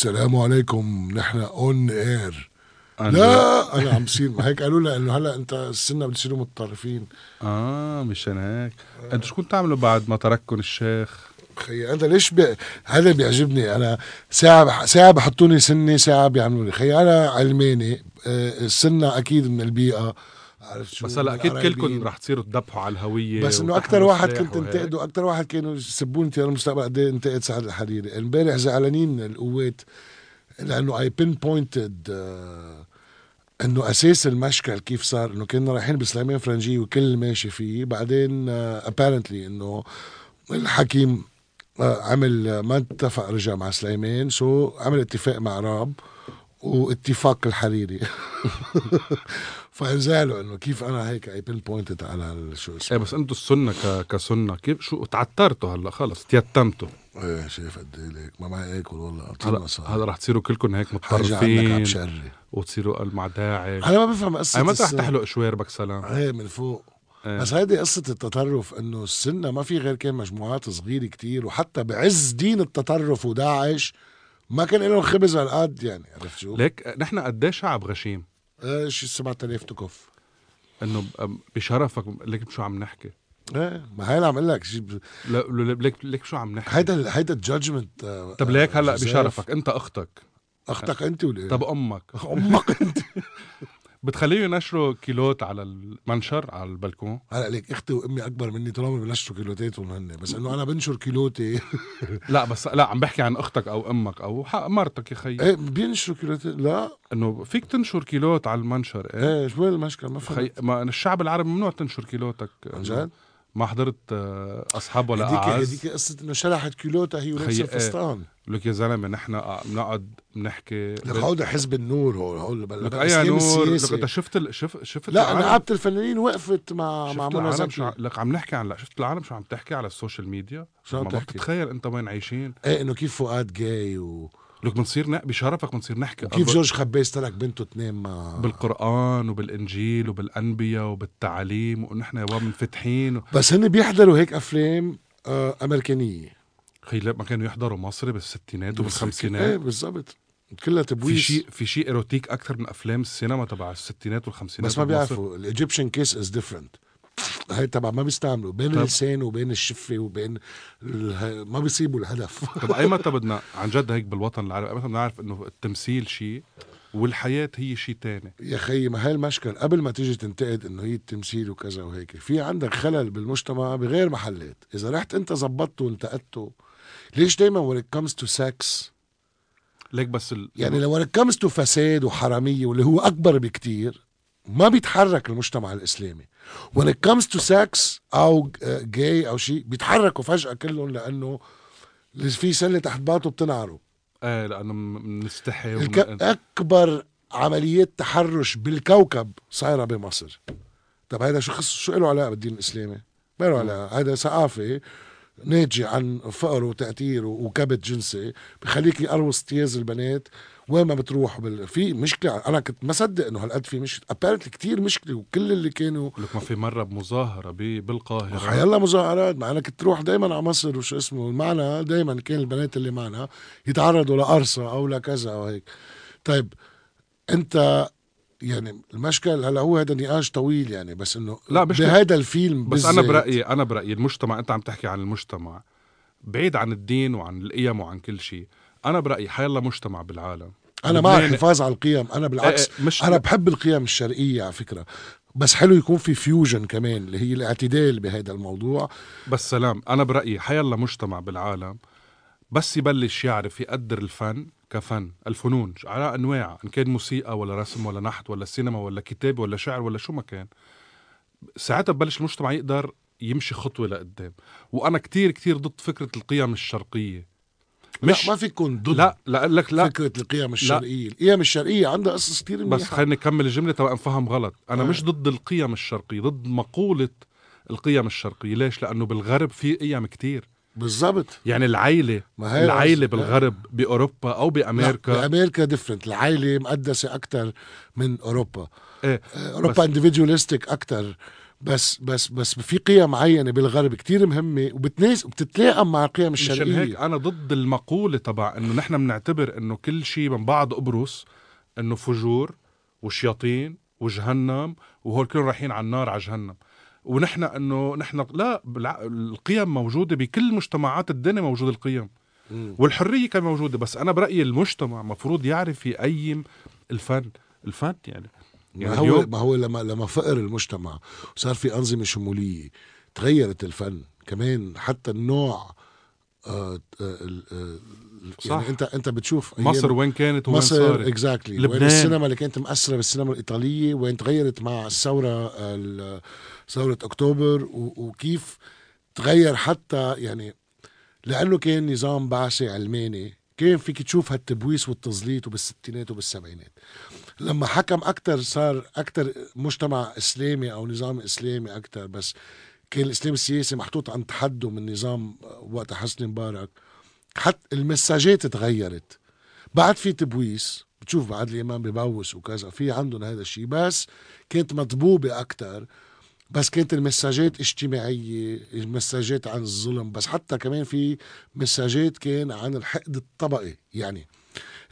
السلام عليكم. نحن اون اير لا أنا عم بصير هيك. قالوا لي إنه هلأ أنت السنة بتصيروا متطرفين. آه مشان هيك أنتوا شو كنتوا تعملوا بعد ما ترككم الشيخ؟ خيي انت ليش بي... هذا بيعجبني. أنا ساعة بح... ساعة بحطوني سنة ساعة بيعملوا لي خيي أنا علماني. آه، السنة أكيد من البيئة. عرفت شو بس هلا أكيد. كلكم رح تصيروا تذبحوا على الهوية بس إنه أكثر واحد كنت. انتقده أكثر واحد كانوا يسبوني تيار المستقبل قد إيه انتقد سعد الحريري امبارح زعلانين القوات لأنه I pinpointed إنه أساس المشكل كيف صار إنه كنا رايحين بسليمان فرنجي وكل ماشي فيه بعدين apparently إنه الحكيم آه، عمل آه، ما اتفق رجع مع سليمان so عمل اتفاق معراب واتفاق الحريري فانزعلوا إنه كيف أنا هيك I pinpointed على شو اسمه. إيه بس أنتوا السنة ك... كسنة كيف شو تعترتوا هلأ؟ خلص تيتمتوا. إيه شايف قد إيه ليك. ما معي أكل والله هلأ هلأ رح تصيروا كلكم هيك متطرفين وتصيروا مع داعش أنا ما بفهم قصة متى رح تحلق شواربك سلام إيه من فوق. إيه. بس هيدي قصة التطرف إنه السنة ما في غير كان مجموعات صغيرة كتير وحتى بعز دين التطرف وداعش ما كان لهم خبز على القد يعني عرفت شو؟ ليك نحن قد إيه شعب غشيم؟ إيه شي 7000 تكف انه بشرفك ليك شو عم نحكي؟ إيه ما هي اللي عم أقول لك لا ليك ليك شو عم نحكي؟ هيدا هيدا ال judgment طب ليك هلأ بشرفك انت أختك. أختك أنت ولا؟ طب أمك. أمك أنت. بتخليهم ينشروا كيلوت على المنشر على البلكون؟ هلا ليك أختي وامي اكبر مني عمري بنشروا كيلوتاتهم هن بس انه أنا بنشر كيلوتي. لا بس لا عم بحكي عن أختك أو أمك أو مرتك يا خيي. إيه بينشروا كيلوتات؟ لا. انه فيك تنشر كيلوت على المنشر إيه؟ إيه شو المشكلة؟ ما خي... فهمت. ما الشعب العربي ممنوع تنشر كيلوتك. عن جد؟ ما حضرت آه، أصحاب ولا هديك هديك قصة إنه شرحت كيلوتها هي ولابسه خي- لك يا زلمة نحن بنقعد بنحكي لك هودا حزب النور هول هول لك أي نور لك. أنت شفت ال... شف... شفت لا؟ نقابه الفنانين وقفت مع مع منى العالم شو... لك عم نحكي عن لا شفت العالم شو عم تحكي على السوشيال ميديا شو عم ما تحكي؟ بتتخيل أنت وين عايشين إيه إنه كيف فؤاد جاي و... لك بنصير ن... بشرفك بنصير نحكي وكيف أب- جورج خباز ترك بنته تنام مع بالقرآن وبالإنجيل وبالأنبياء وبالتعاليم ونحن يا بابا منفتحين و... بس هن بيحضروا هيك أفلام آه أمريكانية خي لا ما كانوا يحضروا مصري بالستينات إيه وبالخمسينات بالضبط كلها في تبويس. شيء في شيء erotic أكثر من أفلام السينما تبع الستينات والخمسينات بس ما. بيعرفوا ال Egyptian case is different هي تبع ما بيستعملوا بين طب. اللسان وبين الشفة وبين ال... ما بيصيبوا الهدف. طب أي متى بدنا عن جد هيك بالوطن العربي أي متى بدنا نعرف إنه التمثيل شيء والحياة هي شيء تاني؟ يا خيي ما هي المشكل قبل ما تيجي تنتقد إنه هي التمثيل وكذا وهيك في عندك خلل بالمجتمع بغير محلات. إذا رحت أنت زبطته وانتقدته ليش دايما when it comes to sex ليك بس ال... يعني لو when it comes to فساد وحرامية واللي هو أكبر بكتير ما بيتحرك المجتمع الإسلامي. when it comes to sex أو جاي أو شيء بيتحركوا فجأة كلهم لأنه في سلة تحت باطه بتنعروا إيه لأنه بنستحي الك... وبن... أكبر عمليات تحرش بالكوكب صايرة بمصر. طب هذا شو خص شو له علاقة بالدين الإسلامي؟ ما له علاقة. هذا ثقافة ناتجة عن فقر وتأثير وكبت جنسي بخليك يقروص تياز البنات وين ما بتروح بال... في مشكلة أنا كنت ما صدق إنه هالقد في مشكلة أبارنتلي كتير مشكلة وكل اللي كانوا لك ما في مرة بمظاهرة ب... بالقاهرة. حيلا مظاهرات مع أنا كنت تروح دايما على مصر وشو اسمه معنا دايما كان البنات اللي معنا يتعرضوا لقرصة أو لكذا أو هيك. طيب أنت يعني المشكل هلا هو هذا نقاش طويل يعني بس إنه لا، مش- بهذا الفيلم بس أنا برأيي أنا برأيي المجتمع أنت عم تحكي عن المجتمع بعيد عن الدين وعن القيم وعن كل شيء أنا برأيي حيلا مجتمع بالعالم. أنا مع الحفاظ على القيم أنا بالعكس إيه إيه، مش أنا بحب القيم الشرقية على فكرة بس حلو يكون في فيوجن كمان اللي هي الاعتدال بهذا الموضوع. بس سلام أنا برأيي حيلا مجتمع بالعالم. بس يبلش يعرف يقدر الفن كفن الفنون على أنواع إن كان موسيقى ولا رسم ولا نحت ولا سينما ولا كتابه ولا شعر ولا شو ما كان. ساعتها ببلش المجتمع يقدر يمشي خطوة لقدام. وأنا كتير كتير ضد فكرة القيم الشرقية. مش لا ما فيك تكون ضد لا لا لك لا. فكرة القيم الشرقية. القيم الشرقية عندها قصص كثير بس خليني أكمل الجملة تبقى أنفهم غلط. أنا آه. مش ضد القيم الشرقية ضد مقولة القيم الشرقية. ليش؟ لأنه بالغرب في قيم كتير. بالضبط. يعني العيلة ما هي العيلة قصدي. بالغرب بأوروبا أو بأمريكا. لا بأمريكا ديفرنت العائله مقدسة أكثر من أوروبا. إيه أوروبا اندفيدوليستيك أكثر بس بس بس في قيم معينة بالغرب كتير مهمة وبتناس وبتتلائم مع القيم مشان الشرقية. هيك أنا ضد المقولة تبع إنه نحن بنعتبر إنه كل شيء من بعد قبرص إنه فجور وشياطين وجهنم وهول كلهم رايحين على النار على جهنم. ونحن إنه نحن لا. القيم موجودة بكل مجتمعات الدنيا موجوده القيم مم. والحرية كان موجودة بس أنا برأيي المجتمع مفروض يعرف يقيم الفن الفن يعني ما يعني هو اليوم- ما هو لما لما فقر المجتمع وصار في أنظمة شمولية تغيرت الفن كمان حتى النوع آه آه آه صح. يعني انت أنت بتشوف مصر وين كانت وين مصر صارت اكزاكتلي وين لبنان. السينما اللي كانت مأثرة بالسينما الإيطالية وين تغيرت مع الثورة أكتوبر و- وكيف تغير حتى يعني لأنه كان نظام بعثي علماني كان فيك تشوف هالتبويس والتزليط وبالستينات وبالسبعينات. لما حكم أكتر صار أكتر مجتمع إسلامي أو نظام إسلامي أكتر بس كان الإسلام السياسي محطوط عن تحدي من نظام وقت حسني مبارك. حتى المساجات تغيرت. بعد في تبويس بتشوف بعد الإمام ببوس وكذا في عندهم هذا الشيء بس كانت مطبوبة أكثر بس كانت المساجات اجتماعية المساجات عن الظلم بس حتى كمان في مساجات كان عن الحقد الطبقي. يعني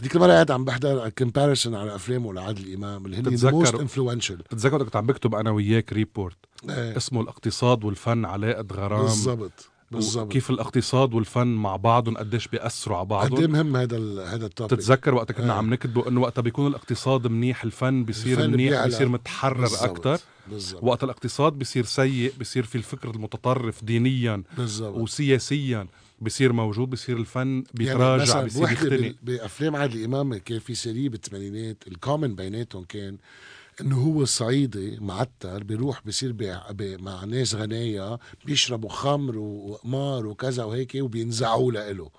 هذيك المرة قاعد عم بحضر comparison على أفلامه لعادل إمام اللي هن most influential بتتذكر كنت عم بكتب أنا وياك report اسمه الاقتصاد والفن علاقه غرام بالضبط. بالضبط. كيف الاقتصاد والفن مع بعضهم قديش بيأثروا على قد بعضهم إيه مهم هذا هذا ال topic بتتذكر وقت كنا آه. عم نكتبه إنه وقتها بيكون الاقتصاد منيح الفن بيصير الفن منيح بيعلى. بيصير متحرر بالضبط. أكثر بالضبط. وقت الاقتصاد بيصير سيء بيصير في الفكر المتطرف دينيا بالضبط. وسياسيا بيصير موجود بيصير الفن بيتراجع مثلا بيصير بوحدة يختنق. بال- بأفلام عادل امام كان في سيريه بالثمانينات الكومن بيناتهم كان إنه هو صعيدي معتر بيروح بي مع ناس غنايا بيشربوا خمر وقمار وكذا وهيك وبينزعوا له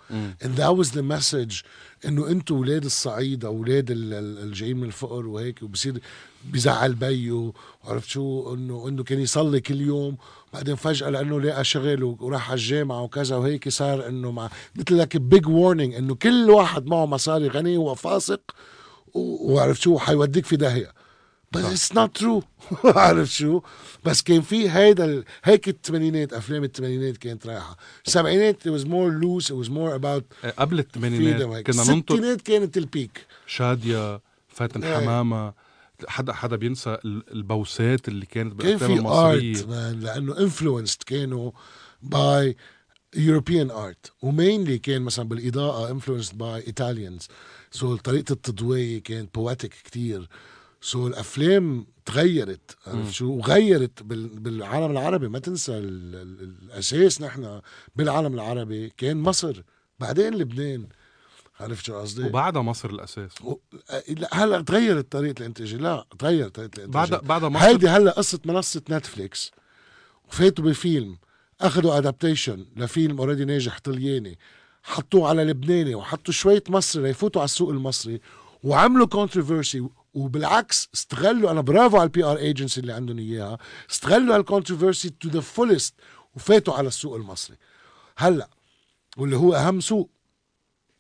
and that was the message إنه أنتم أولاد الصعيد أولاد ال- ال- الجايين من الفقر وهيك وبصير بزعل بيه وعرفت شو؟ انه إنه كان يصلي كل يوم بعدين فجأة لأنه لقى شغل وراح على الجامعة وكذا وهيك صار إنه مع مثل لك big warning إنه كل واحد معه مصاري غني هو فاسق و- وعرفت شو؟ حيوديك في داهية. بس. it's not true عرفت شو؟ بس كان في هيدا ال... هيك الثمانينات أفلام الثمانينات كانت رايحة. السبعينات it was more loose it was more about آه، قبل الثمانينات كنا ننطر الستينات كانت ال peak شادية فاتن إيه. حمامة. حدا حدا بينسى ال- البوسات اللي كانت كان بالافلام في المصرية. art لأنه influenced كانوا by European art. و mainly كان مثلا بالإضاءة influenced by Italians. so طريقة التضوية كانت poetic كتير. so الأفلام تغيرت عرفت شو؟ وغيرت بال- بالعالم العربي. ما تنسى ال- ال- الأساس نحن بالعالم العربي كان مصر بعدين لبنان. عرفت شو قصدي؟ وبعدها مصر الأساس. و... لا هلأ تغيرت طريقة الإنتاج. لا تغيرت طريقة الإنتاج. بعدها بعدها مصر هيدي هلأ قصة منصة نتفليكس. وفاتوا بفيلم. أخذوا adaptation لفيلم already ناجح طلياني. حطوه على لبناني وحطوا شوية مصري ليفوتوا على السوق المصري وعملوا controversy وبالعكس استغلوا أنا برافو على ال PR agency اللي عندهم إياها استغلوا هال controversy to the fullest وفاتوا على السوق المصري. هلأ واللي هو أهم سوق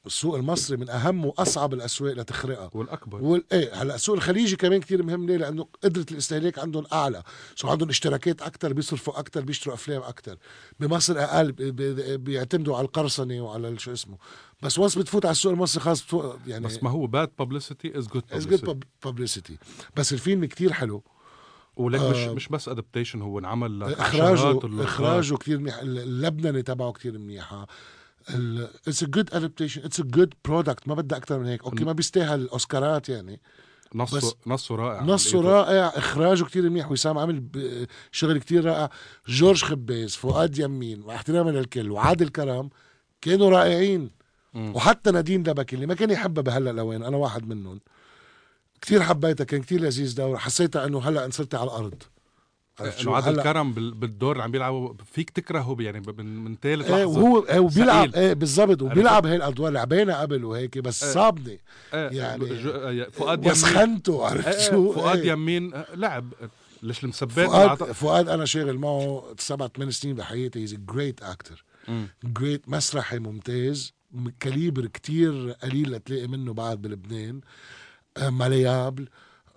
السوق المصري من أهم وأصعب الأسواق لتخرقها. والأكبر. وال... إيه هلأ السوق الخليجي كمان كتير مهم ليه؟ لأنه قدرة الاستهلاك عندهم أعلى، so عندهم اشتراكات أكثر بيصرفوا أكثر بيشتروا أفلام أكثر، بمصر أقل بي... بي... بيعتمدوا على القرصنة وعلى شو اسمه، بس once بتفوت على السوق المصري بتفوت يعني بس ما هو bad publicity is good is good publicity بس الفيلم كتير حلو. ولك مش آه. مش بس adaptation هو انعمل اخراجه. إخراجه كتير منيح اللبننة تبعه كتير منيحة. it's a good adaptation it's a good product ما بدها أكثر من هيك. okay ما بيستاهل اوسكارات يعني. نصه نصه رائع. نصه رائع. إخراجه كتير منيح. وسام عامل شغل كتير رائع. جورج خباز فؤاد يمين مع احترامي للكل وعادل كرم كانوا رائعين. وحتى نادين لبكي اللي ما كان يحبها بهالألوان أنا واحد منهم. كتير حبيتها كان كتير لذيذ دور حسيتها إنه هلا انصرت على الأرض. عرفت شو؟ انه عادل كرم بال- بالدور اللي عم بيلعبه فيك تكرهه يعني من من ثالث إيه لحظة. وهو إيه وبيلعب. إيه بالضبط وبيلعب هي الأدوار لعبينا قبل وهيك بس إيه. صابني. آه، يعني آه، فؤاد يمين. وسخنته عرفت آه، شو؟ فؤاد إيه. يمين لعب. ليش المثبات فؤاد فؤاد أنا شاغل معه سبع ثمان سنين بحياتي هيز جريت أكتر. جريت مسرحي ممتاز. كاليبر كتير قليل لتلاقي منه بعد بلبنان. آه، malleable.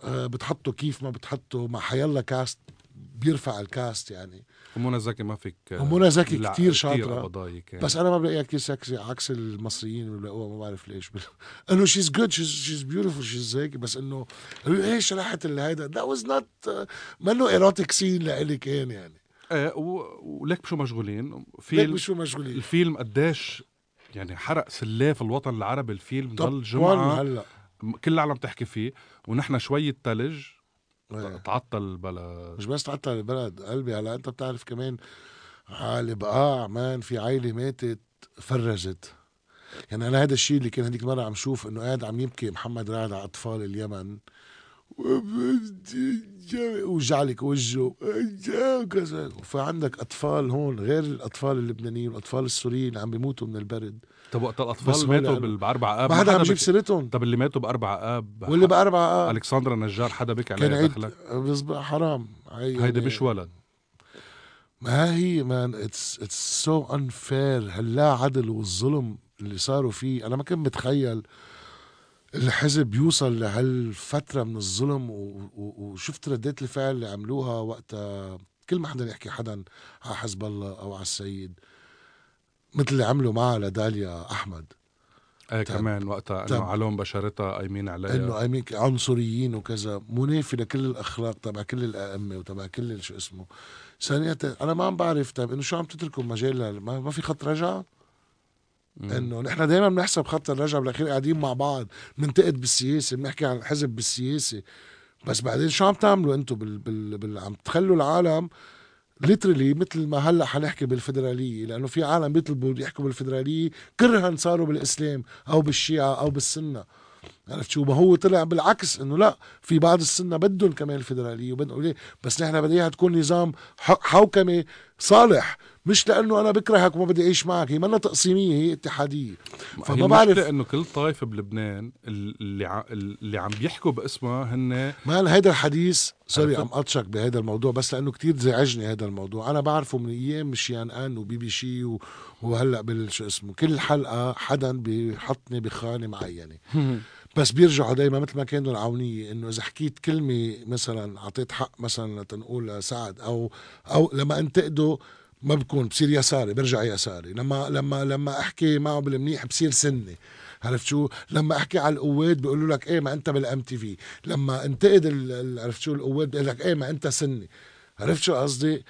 آه، بتحطه كيف ما بتحطه. مع حيالله cast بيرفع ال cast يعني. ومنى زكي ما فيك ومنى زكي لا، كتير شاطرة. قبضاية كان. بس أنا ما بلاقيها كثير سكسي عكس المصريين اللي بلاقوها ما بعرف ليش. إنه she's good she's beautiful she's هيك بس إنه إيش راحت اللي هيدا؟ that was not منه erotic scene لإلي كان يعني. إيه وليك شو مشغولين؟ ليك فيلم شو مشغولين. الفيلم قديش يعني حرق سلاف الوطن العربي الفيلم توب ضل جمعة هلأ؟ كل العالم تحكي فيه ونحن شوية تلج إيه. تعطل بلا مش بس تعطل البلد قلبي. هلأ أنت بتعرف كمان على بقاع مان في عائله ماتت فرجت. يعني أنا هذا الشيء اللي كان هذيك المره عم شوف إنه قاعد عم يبكي محمد رعد على أطفال اليمن. وجعلك وجهه. وكذا فعندك أطفال هون غير الأطفال اللبنانيين والاطفال السوريين اللي عم بيموتوا من البرد. طب وقت الأطفال ماتوا يعني- بال- باربع آب؟ ما حدا عم يجيب. سيرتهم. طب اللي ماتوا بأربع آب؟ واللي بأربعة آب. ألكسندرا نجار حدا بكي عليها عيد. دخلك؟ حرام. هي هيدي يعني- مش ولد. ما هي man it's it's so unfair هاللاعدل والظلم اللي صاروا فيه. أنا ما كنت متخيل الحزب يوصل لهالفترة من الظلم وشفت ردات الفعل اللي عملوها وقتها كل ما حدا يحكي حدا على حزب الله أو على السيد مثل اللي عملوا معها لداليا أحمد. إيه كمان وقتها إنه علوم بشرتها قايمين عليها. إنه أمين عنصريين وكذا منافي لكل الأخلاق تبع كل الأئمة وتبع كل شو اسمه. ثانيا أنا ما عم بعرف طيب إنه شو عم تتركوا مجال ما, ما في خط رجعه. إنه نحن دائما بنحسب خط الرجعه بالاخير قاعدين مع بعض بننتقد بالسياسة بنحكي عن الحزب بالسياسة. بس بعدين شو عم تعملوا أنتم بال, بال, بال عم تخلوا العالم ليترلي مثل ما هلأ حنحكي بالفدرالية لأنه في عالم بيطلبوا يحكوا بالفدرالية كرها صاروا بالإسلام أو بالشيعة أو بالسنة. عرفت شو؟ ما هو طلع بالعكس إنه لأ في بعض السنة بدهم كمان الفدرالية وبدهم ليه بس نحن بدنا تكون نظام حوكمة صالح. مش لأنه أنا بكرهك وما بدي أعيش معك هي منا تقسيمية هي اتحادية. فما هي بعرف. إنه كل طائفة بلبنان اللي ع... اللي عم بيحكوا باسمها هن مان هيدا الحديث سوري؟ عم قطشك بهذا الموضوع بس لأنه كتير زعجني هذا الموضوع. أنا بعرفه من أيام شي NN وبي بي شي و- وهلأ بالشو اسمه كل حلقة حدا بيحطني بخانة معينة. بس بيرجعوا دايما مثل ما كانوا العونيه إنه إذا حكيت كلمة مثلا أعطيت حق مثلا تنقول لسعد أو أو لما انتقده ما بكون بصير يساري برجع يساري. لما لما لما أحكي معه بالمنيح بصير سني. عرفت شو؟ لما أحكي على القوات بيقولوا لك إيه ما أنت بال MTV لما انتقد عرفت شو؟ القوات بيقول لك إيه ما أنت سني. عرفت شو قصدي؟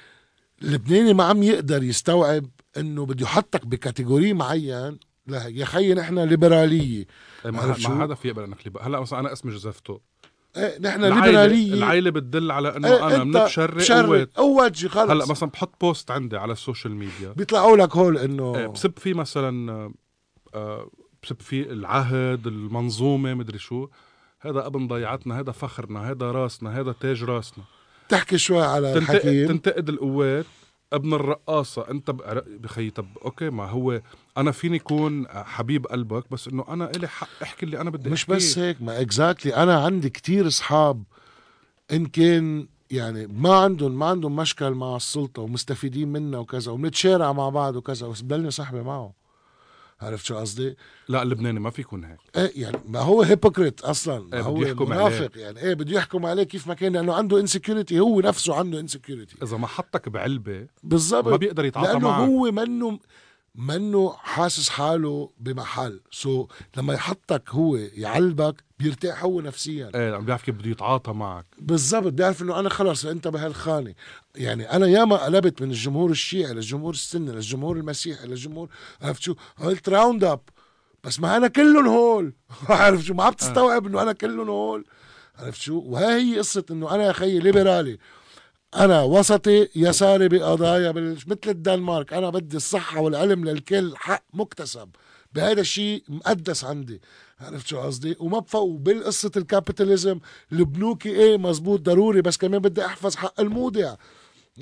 اللبناني ما عم يقدر يستوعب إنه بده يحطك ب category معين. لا يا خيي نحن ليبرالية. ما, شو؟ ما حدا في يقبل إنك. هلأ مثلا أنا اسمي جوزيفتو إيه نحن ليبرالية. العائلة بتدل على إنه إيه أنا أنت بنتشرق بشرق قوات قوات شي خلص. هلأ مثلا بحط post عندي على ال social media بيطلعوا لك هول إنه إيه، بسب فيه مثلا آه، بسب فيه العهد المنظومة مدري شو. هذا ابن ضيعتنا هذا فخرنا هذا راسنا هذا تاج راسنا. تحكي شوي على تنتقد, الحكيم. تنتقد القوات ابن الرقاصة. أنت بخي طب okay ما هو أنا فيني يكون حبيب قلبك بس إنه أنا إلي حق أحكي اللي أنا بدي مش أحكيه. بس هيك ما exactly أنا عندي كتير أصحاب إن كان يعني ما عندهم ما عندهم مشكل مع السلطة ومستفيدين منها وكذا وبنتشارع مع بعض وكذا بس بضلني صاحبي معه. عرفت شو قصدي؟ لا اللبناني ما في يكون هيك. إيه يعني ما هو hypocrite أصلا. ما إيه، هو منافق يعني. إيه بده يحكم عليه كيف ما كان لأنه عنده insecurity هو نفسه عنده insecurity إذا ما حطك بعلبة بالضبط. ما بيقدر يتعاطى لأنه معك. هو منه منه حاسس حاله بمحل. so لما يحطك هو يعلبك بيرتاح هو نفسيا. إيه عم بيعرف كيف بده يتعاطى معك. بالضبط بيعرف إنه أنا خلص أنت بهالخانة. يعني أنا ياما قلبت من الجمهور الشيعي للجمهور السني للجمهور المسيحي للجمهور عرفت شو؟ قلت round up بس ما أنا كلهم هول. عرفت شو؟ ما عم تستوعب إنه أنا كلهم هول. عرفت شو؟ وهي هي قصة إنه أنا يا خيي ليبرالي أنا وسطي يساري بقضايا مثل الدنمارك. أنا بدي الصحة والعلم للكل حق مكتسب. بهذا الشيء مقدس عندي. عرفت شو قصدي؟ وما بفوق. بالقصة ال capitalism البنوكي إيه مزبوط ضروري بس كمان بدي أحفظ حق المودع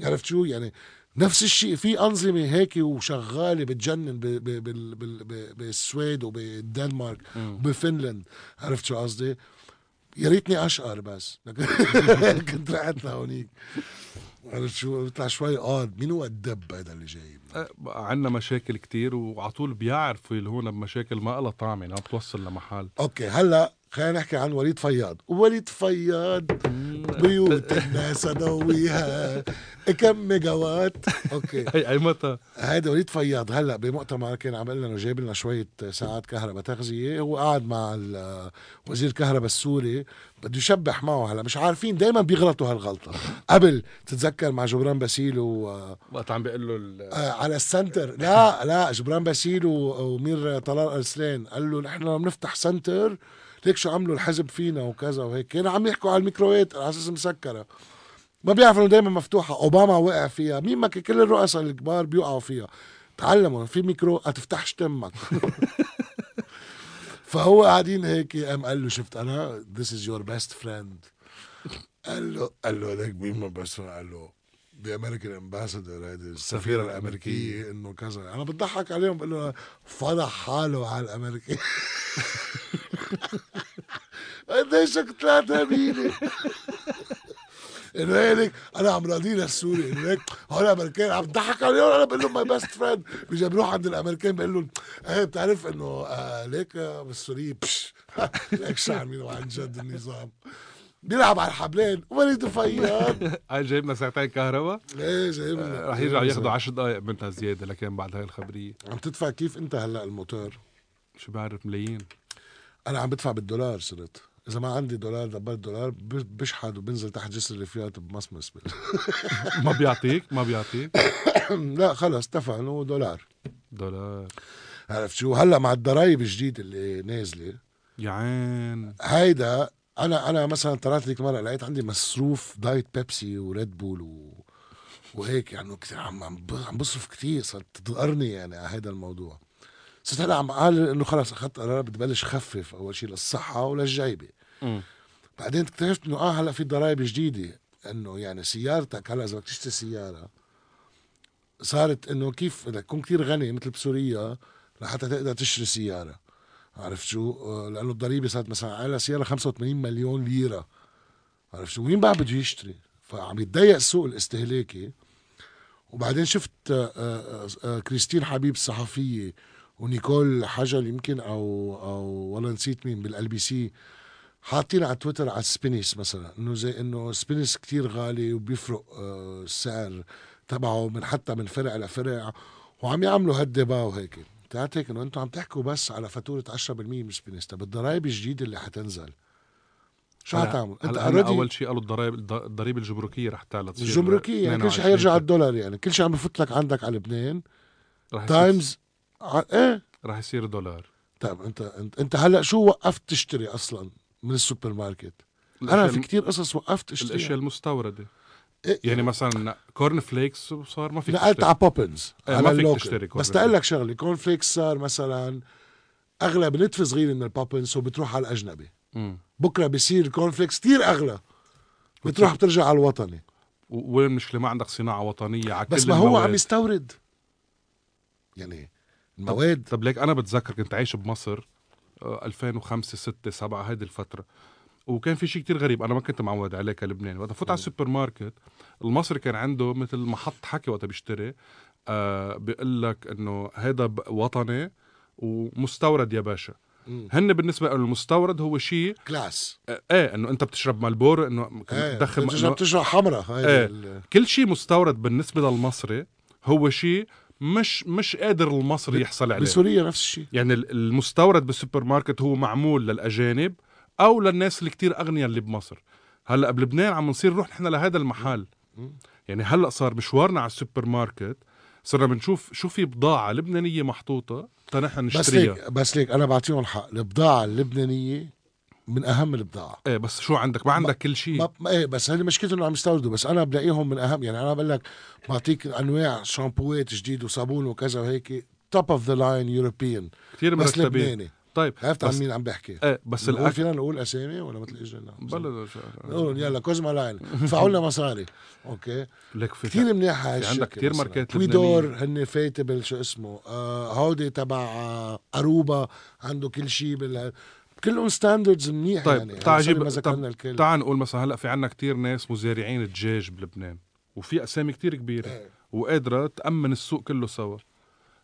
عرفت شو؟ يعني نفس الشيء في أنظمة هيك وشغالة بتجنن ب- ب- بال- بال- ب- بالسويد وبالدنمارك وبفنلند عرفت شو قصدي؟ يا ريتني أشقر بس. كنت رحت لهونيك عرفت شو؟ بيطلع شوي قاد مين هو الدب هذا اللي جاي؟ عندنا مشاكل كتير وعلى طول بيعرفوا يلهونا بمشاكل ما لها طعم يعني ما بتوصل لمحل. okay هلأ خلينا نحكي عن وليد فياض. وليد فياض بيوت الناس ضويها كم ميجا وات okay. هي اي متى؟ هيدا وليد فياض هلا بمؤتمر كان عم لنا جايب لنا شوية ساعات كهرباء تغذية. هو قاعد مع وزير الكهرباء السوري. بده يشبح معه هلا. مش عارفين دائما بيغلطوا هالغلطة. قبل تتذكر مع جبران باسيل و وقت عم بيقول له آه، على ال center. لا لا جبران باسيل ومير طلال أرسلان قال له نحن عم نفتح center ليك شو عملوا الحزب فينا وكذا وهيك. كانوا عم يحكوا على الميكرو ويت على أساس مسكر. ما بيعرفوا إنه دائما مفتوحة. أوباما وقع فيها. مين ما كل الرؤساء الكبار بيوقعوا فيها. تعلموا في ميكرو ما تفتحش تمك فهو قاعدين هيك قام قال له شفت أنا؟ This is your best friend. قال له قال له هذاك مين ما بس قال له American ambassador هيدي السفيرة الأمريكية إنه كذا. أنا بضحك عليهم بقول له فضح حاله على الأمريكي. قديشك طلعت هبيلة إنه هيك أنا عم راضي للسوري إنه هيك هول الامريكان عم بضحك عليهم. أنا بقول لهم my best friend بيجي بروح عند الأمريكان بقول لهم إيه بتعرف إنه آه ليك آه، بالسورية؟ بش ليك شو عاملين عن جد النظام. بيلعب على الحبلين. وليد فياض هاي جايبنا ساعتين كهرباء. إيه جايب رح يرجعوا ياخذوا 10 دقائق منها زيادة لكن بعد هاي الخبرية. عم تدفع كيف انت هلأ الموتور؟ شو بعرف ملايين. أنا عم بدفع بالدولار صرت. إذا ما عندي دولار دبرت دولار بشحد وبنزل تحت جسر الرفيات بمصمص ما بيعطيك ما بيعطيك. لا خلص اتفقنا دولار. دولار. عرفت شو؟ هلأ مع الضرايب الجديدة اللي نازلة يا عين. هيدا أنا أنا مثلا طلعت ليك مرة لقيت عندي مصروف دايت بيبسي وريد بول و... وهيك يعني كثير عم عم بصرف كثير صرت تضقرني يعني على هذا الموضوع. صرت هلا عم قال إنه خلص أخذت قرار بدي بلش خفف أول شيء للصحة وللجيبة. بعدين اكتشفت إنه آه هلا في ضرائب جديدة. إنه يعني سيارتك هلا إذا بدك تشتري سيارة صارت إنه كيف بدك تكون كثير غني مثل بسوريا لحتى تقدر تشتري سيارة. عرفت شو؟ آه، لأنه الضريبة صارت مثلا على سيارة 85 مليون ليرة عرفت شو؟ مين بقى بده يشتري؟ فعم يتضيق السوق الاستهلاكي وبعدين شفت آه، آه، كريستين حبيب الصحفية ونيكول حجل يمكن أو أو والله نسيت مين بال LBC حاطين على تويتر على سبينيس مثلا إنه زي إنه سبينيس كتير غالي وبيفرق السعر تبعه من حتى من فرع لفرع وعم يعملوا هالدبا وهيك هيك انه أنتم عم تحكوا بس على فاتورة 10% من سبينيس طب الضرايب الجديدة اللي حتنزل شو حتعمل؟ انت already أول شيء قالوا الضرائب الض- الضريبه الجمركيه رح تعلى تصير الجمركيه يعني كل شيء 22 حيرجع على الدولار يعني. كل شيء عم بفوت لك عندك على لبنان رح يصير- تايمز ع- إيه؟ رح يصير دولار. طيب انت انت, انت هلا شو وقفت تشتري أصلا من السوبر ماركت؟ أنا في كتير قصص وقفت الأشياء اشتريها المستوردة. يعني مثلا كورن فليكس صار ما فيك نقلت على بوبنز إيه، على ما فيك. تشتري كورن بس تقول لك شغلة كورن فليكس صار مثلا اغلى بنتف صغير من البوبنز وبتروح على الأجنبي. مم. بكرة بصير كورن فليكس كثير أغلى. بتروح بترجع على الوطني. وين المشكلة ما عندك صناعة وطنية على بس ما هو. عم يستورد. يعني المواد. طب ليك أنا بتذكر كنت عايش بمصر آه، 2005 6 7 هيدي الفترة. وكان في شيء كتير غريب. أنا ما كنت معود عليه كلبناني. وقت فوت على السوبر ماركت المصري كان عنده مثل محط حكي وقت بيشتري. آه بيقول لك إنه هذا وطني ومستورد يا باشا. هن بالنسبة له المستورد هو شيء كلاس. آه، إيه إنه أنت بتشرب مالبورو إنه إيه تدخن بتشرب حمرا. ال- كل شيء مستورد بالنسبة للمصري هو شيء مش مش قادر المصري يحصل عليه. بسوريا نفس الشيء. يعني ال- المستورد بالسوبر ماركت هو معمول للأجانب أو للناس اللي كتير أغنياء اللي بمصر. هلأ بلبنان عم نصير نروح نحن لهذا المحل. يعني هلأ صار مشوارنا على السوبر ماركت صرنا بنشوف شو في بضاعة لبنانية محطوطة تنحن بس نشتريها. ليك بس ليك أنا بعطيهم الحق. البضاعة اللبنانية من أهم البضاعة. إيه بس شو عندك؟ ما عندك كل شيء. ما إيه بس هذه مشكلته انه عم يستوردوا بس أنا بلاقيهم من أهم. يعني أنا بقول لك بعطيك أنواع شامبوات جديد وصابون وكذا وهيك توب اوف ذا لاين يوروبيان كثير بس مرتبين. لبناني. طيب عرفت عن مين عم بحكي؟ إيه بس الاكل فينا نقول أسامي ولا مثل اجرنا بلا نقول يلا كوزما لاين ادفعوا لنا مصاري. أوكي؟ لك في كثير منيح في عندك مثلاً. ماركات كويدور هن فيتبل شو اسمه آه هودي تبع آه أروبا عنده كل شيء بال كلهم standards منيح طيب يعني. تعال جيب ما ذكرنا الكل. تعال نقول مثلا هلأ في عنا كتير ناس مزارعين دجاج بلبنان وفي أسامي كتير كبيرة إيه. وقادرة تأمن السوق كله سوا.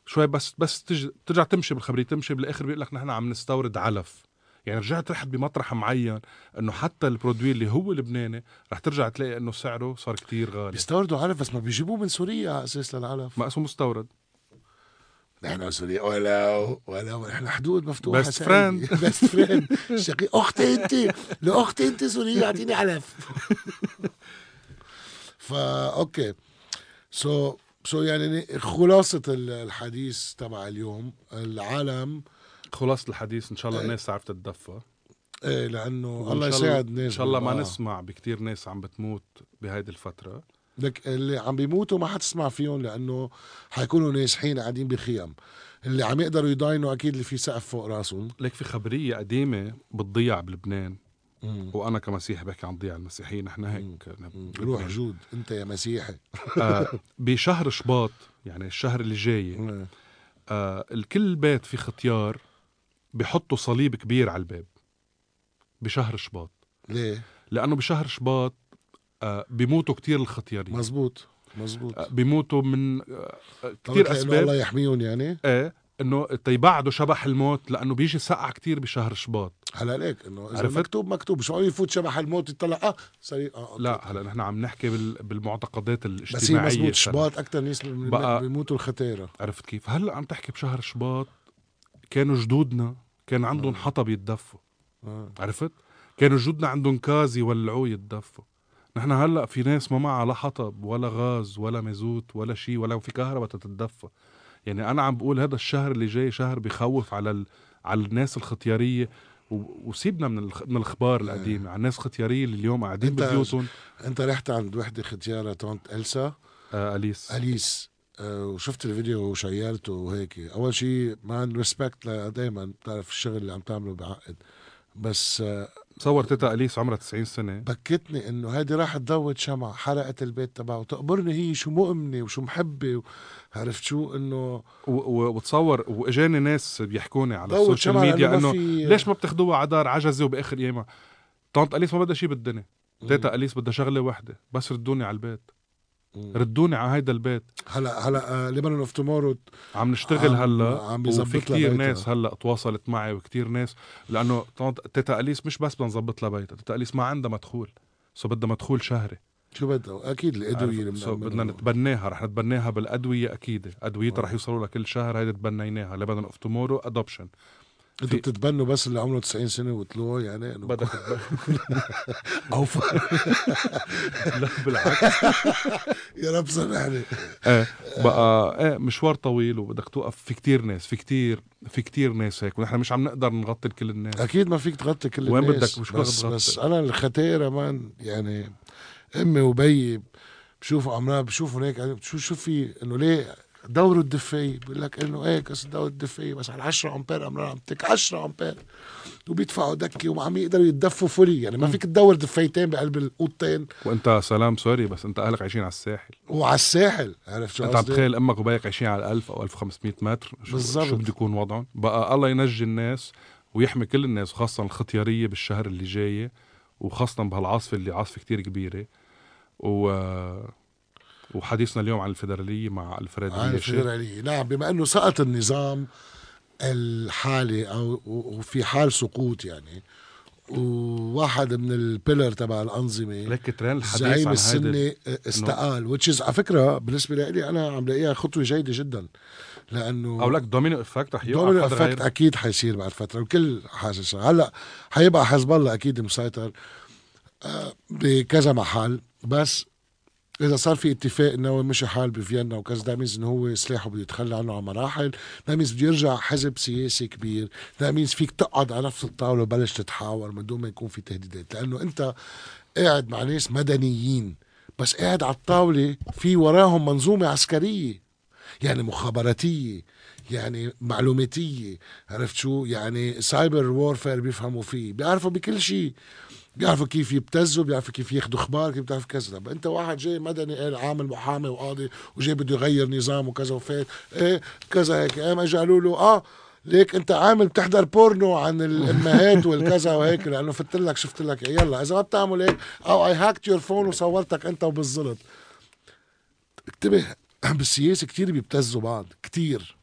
شوي بس بس تج... ترجع تمشي بالخبرية تمشي بالآخر بيقول لك نحن عم نستورد علف. يعني رجعت رحت بمطرح معين إنه حتى البرودوي اللي هو لبناني رح ترجع تلاقي إنه سعره صار كتير غالي. بيستوردوا علف بس ما بيجيبوه من سوريا على أساس للعلف. ما اسمه مستورد. نحن سوريا ولا ولا نحن حدود مفتوحة Best friend. best friend شقي. أختي أنت لأختي أنت سورية اعطيني علف. فا أوكي. so so يعني خلاصة ال- الحديث تبع اليوم العالم. خلاصة الحديث إن شاء الله إيه. الناس تعرف تتدفى إيه لأنه الله يساعد الناس إن شاء الله ما. نسمع بكتير ناس عم بتموت بهيدي الفترة. لك اللي عم بيموتوا ما حتسمع فيهم لأنه حيكونوا ناجحين قاعدين بخيم اللي عم يقدروا يضاينوا أكيد اللي في سقف فوق راسهم. ليك في خبرية قديمة بتضيع بلبنان. وأنا كمسيحي بحكي عن ضياع المسيحيين نحن هيك روح جود أنت يا مسيحي. آه بشهر شباط يعني الشهر اللي جاي آه الكل بيت في ختيار بحطوا صليب كبير على الباب بشهر شباط. ليه؟ لأنه بشهر شباط آه بيموتوا كتير الختيارين. مزبوط مزبوط. آه بيموتوا من آه لأنه أسباب. الله يحميهم يعني؟ إيه إنه تيبعدوا شبح الموت لأنه بيجي سقع كتير بشهر شباط هلا ليك إنه إذا عرفت؟ مكتوب مكتوب شو يفوت شبح الموت يطلع آه سريع آه. لا هلا نحن عم نحكي بال... بالمعتقدات بس هي الاجتماعية مزبوط. شباط أكثر ناس بقى- بيموتوا الختيرة عرفت كيف هلا عم تحكي بشهر شباط كانوا جدودنا كان عندهم آه. حطب يتدفوا آه. عرفت كانوا جدودنا عندهم كاز يولعوه يتدفوا نحن هلا في ناس ما معها لا حطب ولا غاز ولا مازوت ولا شيء ولا في كهرباء تتدفى يعني أنا عم بقول هذا الشهر اللي جاي شهر بخوف على ال... على الناس الختيارية. وسيبنا من. من الأخبار القديمة. على الناس الختيارية اللي اليوم قاعدين ببيوتهم. أنت رحت عند وحدة ختيارة تونت ألسا؟ آه أليس. أليس. آه، وشفت الفيديو وشيرته وهيك. أول شيء man respect دائما بتعرف الشغل اللي عم تعمله بعقد. بس آه، صور تيتا أليس عمرها 90 سنة. بكتني إنه هيدي راحت تضوت شمع حرقت البيت تبعه. تقبرني هي شو مؤمنة وشو محبة عرفت شو؟ إنه وتصور وإجاني ناس بيحكوني على ال social media إنه ليش ما بتاخدوها على دار عجزة وبآخر ايامها تيتا اليس ما بدها شيء بالدنيا. تيتا اليس بدها شغلة وحدة بس ردوني على البيت. ردوني على هيدا البيت. هلا هلا Lebanon of Tomorrow عم نشتغل عم- هلأ عم وفي بيتها. ناس هلأ تواصلت معي وكتير ناس لأنه تيتا اليس مش بس بدنا نظبط لها بيتها تيتا اليس ما عندها مدخول. so بدها مدخول شهري. شو بدها؟ أكيد الأدوية اللي؟ so. بدنا نتبناها رح نتبناها بالأدوية أكيد. ادويتها. رح يوصلوا لها كل شهر هيدي تبنيناها Lebanon of Tomorrow adoption أنتوا بتتبنوا بس اللي عمره 90 سنة وطلوع يعني إنه بدك أو ف... لا بالعكس. يا رب سامحني. إيه بقى إيه مشوار طويل وبدك توقف. في كتير ناس في كتير في كتير ناس هيك ونحن مش عم نقدر نغطي كل الناس. أكيد ما فيك تغطي كل وين الناس. بدك- مش بس. بس أنا الختيره مان يعني أمي وبيي بشوفوا عمرها بشوفوا هيك شو شو في؟ إنه ليه دوروا الدفاية بقول لك إنه إيه بس دوروا الدفاية بس على 10 أمبير امرار عم تك 10 أمبير. وبيدفعوا دكة وما عم يقدروا يتدفوا fully يعني ما فيك تدور دفايتين بقلب الاوضتين وأنت سلام سوري بس أنت أهلك عايشين على الساحل. وعلى الساحل عرفت شو أنت عم؟ تخيل أمك وبيك عايشين على 1000 أو 1500 متر؟ شو بالضبط. شو بده يكون وضعهم؟ بقى الله ينجي الناس ويحمي كل الناس وخاصه الختيارية بالشهر اللي جاي وخاصة بهالعاصفه اللي عاصفه كتير كبيرة. و وحديثنا اليوم عن الفيدرالية مع الفريد عن الرياشي الفيدرالية. نعم بما إنه سقط النظام الحالي أو وفي حال سقوط يعني وواحد من ال pillar تبع الأنظمة ليك ترند الحديث زعيم السنة استقال is على فكرة بالنسبة لي أنا عم لاقيها خطوة جيدة جدا. لأنه أو لك domino effect رح يوقع domino effect أكيد حيصير بعد فترة الكل حاسس هلأ حيبقى حزب الله أكيد مسيطر آه، بكذا محل. بس إذا صار في اتفاق إنه مشي حال بفيينا وكذا that means إنه هو سلاحه بده يتخلى عنه على مراحل. that means بده يرجع حزب سياسي كبير. that means فيك تقعد على نفس الطاولة وبلش تتحاور من دون ما يكون في تهديدات. لأنه أنت قاعد مع ناس مدنيين بس قاعد على الطاولة في وراهم منظومة عسكرية. يعني مخابراتيه يعني معلوماتيه عرفت شو؟ يعني cyber warfare بيفهموا فيه بيعرفوا بكل شيء بيعرفوا كيف يبتزوا بيعرفوا كيف ياخذوا أخبار كيف بتعرف كذا. طب انت واحد جاي مدني قال عامل محامي وقاضي وجاي بده يغير نظام وكذا وفات إيه كذا هيك قام اجى قالوا له آه ليك انت عامل بتحضر بورنو عن الامهات والكذا وهيك لأنه فت لك شفت لك. إيه، يلا إذا ما بتعمل هيك أو I hacked your phone وصورتك أنت وبالزلط. انتبه بالسياسة كتير بيبتزوا بعض كتير.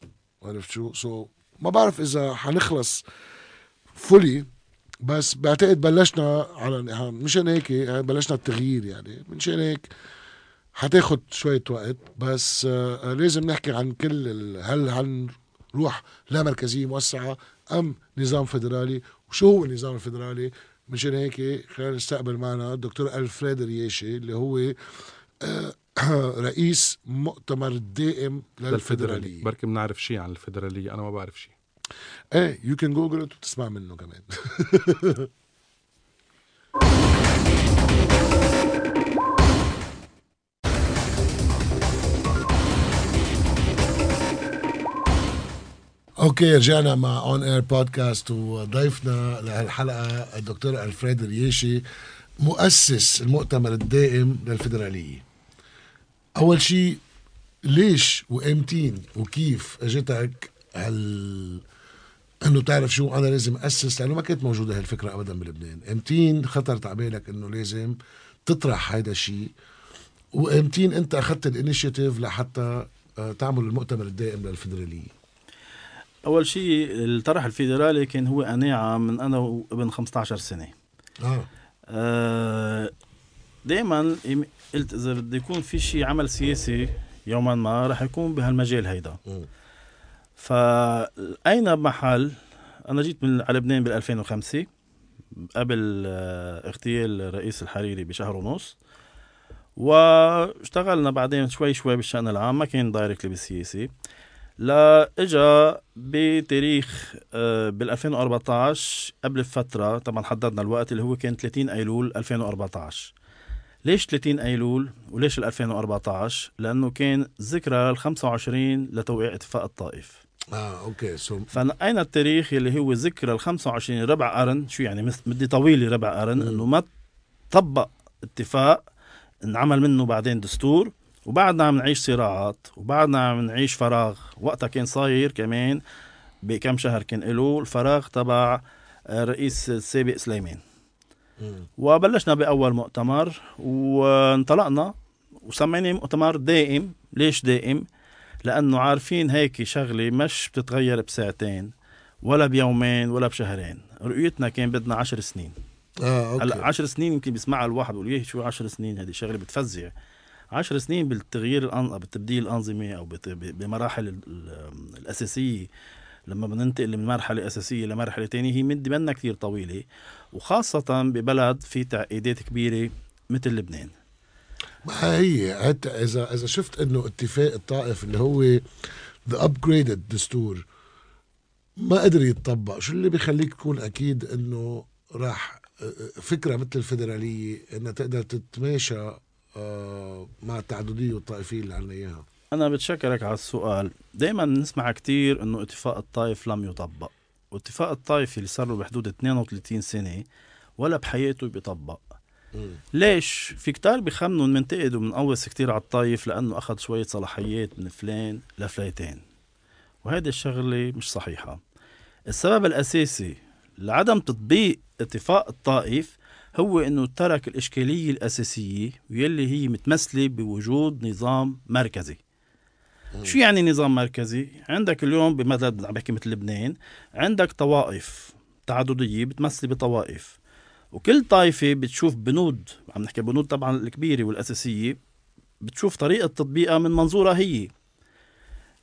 عرفت شو؟ so ما بعرف إذا حنخلص fully بس بعتقد بلشنا على مشان هيك بلشنا التغيير يعني. مشان هيك حتاخد شوية وقت بس آه، لازم نحكي عن كل هل هنروح لا مركزية موسعة أم نظام فيدرالي وشو هو النظام الفيدرالي مشان هيك خلينا نستقبل معنا الدكتور ألفريد رياشي اللي هو آه، رئيس مؤتمر الدائم للفيدرالية بركي بنعرف شيء عن الفيدراليه أنا ما بعرف شيء. إيه يو كان جوجل وتسمع منه كمان. أوكي رجعنا مع On Air Podcast وضيفنا لهالحلقة الدكتور ألفريد رياشي مؤسس المؤتمر الدائم للفيدراليه أول شيء ليش وأمتين وكيف أجتك هال إنه تعرف شو أنا لازم أسس؟ لأنه ما كانت موجودة هالفكرة ابدا بلبنان. أمتين خطرت على بالك إنه لازم تطرح هيدا الشيء وأمتين أنت أخذت ال initiative لحتى آه، تعمل المؤتمر الدائم للفدراليه أول شيء الطرح الفيدرالي كان هو قناعة من أنا وابن 15 سنة. آه. آه، دائما قلت إذا بده يكون في شيء عمل سياسي يوما ما رح يكون بهالمجال هيدا. مم. فأين محل؟ أنا جيت من على لبنان بال 2005 قبل آه، اغتيال الرئيس الحريري بشهر ونص واشتغلنا بعدين شوي شوي بالشأن العام ما كان directly بالسياسي لا إجا بتاريخ آه، بال 2014 قبل فترة طبعا حددنا الوقت اللي هو كان 30 أيلول 2014 ليش 30 أيلول وليش ال 2014 لأنه كان ذكرى ال 25 لتوقيع إتفاق الطائف. آه أوكي so فنقينا التاريخ اللي هو ذكرى ال 25 ربع قرن شو يعني؟ مدة طويلة ربع قرن. إنه ما طبق اتفاق انعمل منه بعدين دستور وبعدنا عم نعيش صراعات وبعدنا عم نعيش فراغ. وقتها كان صاير كمان بكم شهر كان له الفراغ تبع آه، الرئيس السابق سليمان. وبلشنا بأول مؤتمر وانطلقنا وسميناه مؤتمر دائم. ليش دائم؟ لأنه عارفين هيك شغلة مش بتتغير بساعتين ولا بيومين ولا بشهرين. رؤيتنا كان بدنا عشر سنين. آه هلا okay عشر سنين يمكن بيسمعها الواحد بيقول إيه شو عشر سنين هذه شغلة بتفزع. عشر سنين بالتغيير الأن... بتبديل الأنظمة أو بمراحل ال... ال... الأساسية. لما بننتقل من مرحلة أساسية لمرحلة تانية هي مدة منا كثير طويلة. وخاصة ببلد في تعقيدات كبيرة مثل لبنان. ما هي؟ حتى اذا إذا شفت إنه اتفاق الطائف اللي هو the upgraded دستور ما قدر يتطبق. شو اللي بيخليك تكون أكيد إنه راح فكرة مثل الفيدرالية إنها تقدر تتماشى آه، مع التعددية والطائفيه اللي عنا إياها؟ أنا بتشكرك على السؤال. دايما نسمع كتير إنه اتفاق الطائف لم يطبق. واتفاق الطائف اللي صار له بحدود 32 سنة ولا بحياته بيطبق. ليش؟ في كتار بيخمنوا منتقد ومنقوص كتير على الطايف لأنه أخذ شوية صلاحيات من فلان لفليتين وهيدي الشغلة مش صحيحة. السبب الأساسي لعدم تطبيق اتفاق الطائف هو إنه ترك الإشكالية الأساسية واللي هي متمثلة بوجود نظام مركزي. شو يعني نظام مركزي؟ عندك اليوم بمدد عم بحكي مثل لبنان عندك طوائف تعددية بتمثل بطوائف وكل طائفة بتشوف بنود عم نحكي بنود طبعا الكبيرة والأساسية بتشوف طريقة تطبيقها من منظورها هي.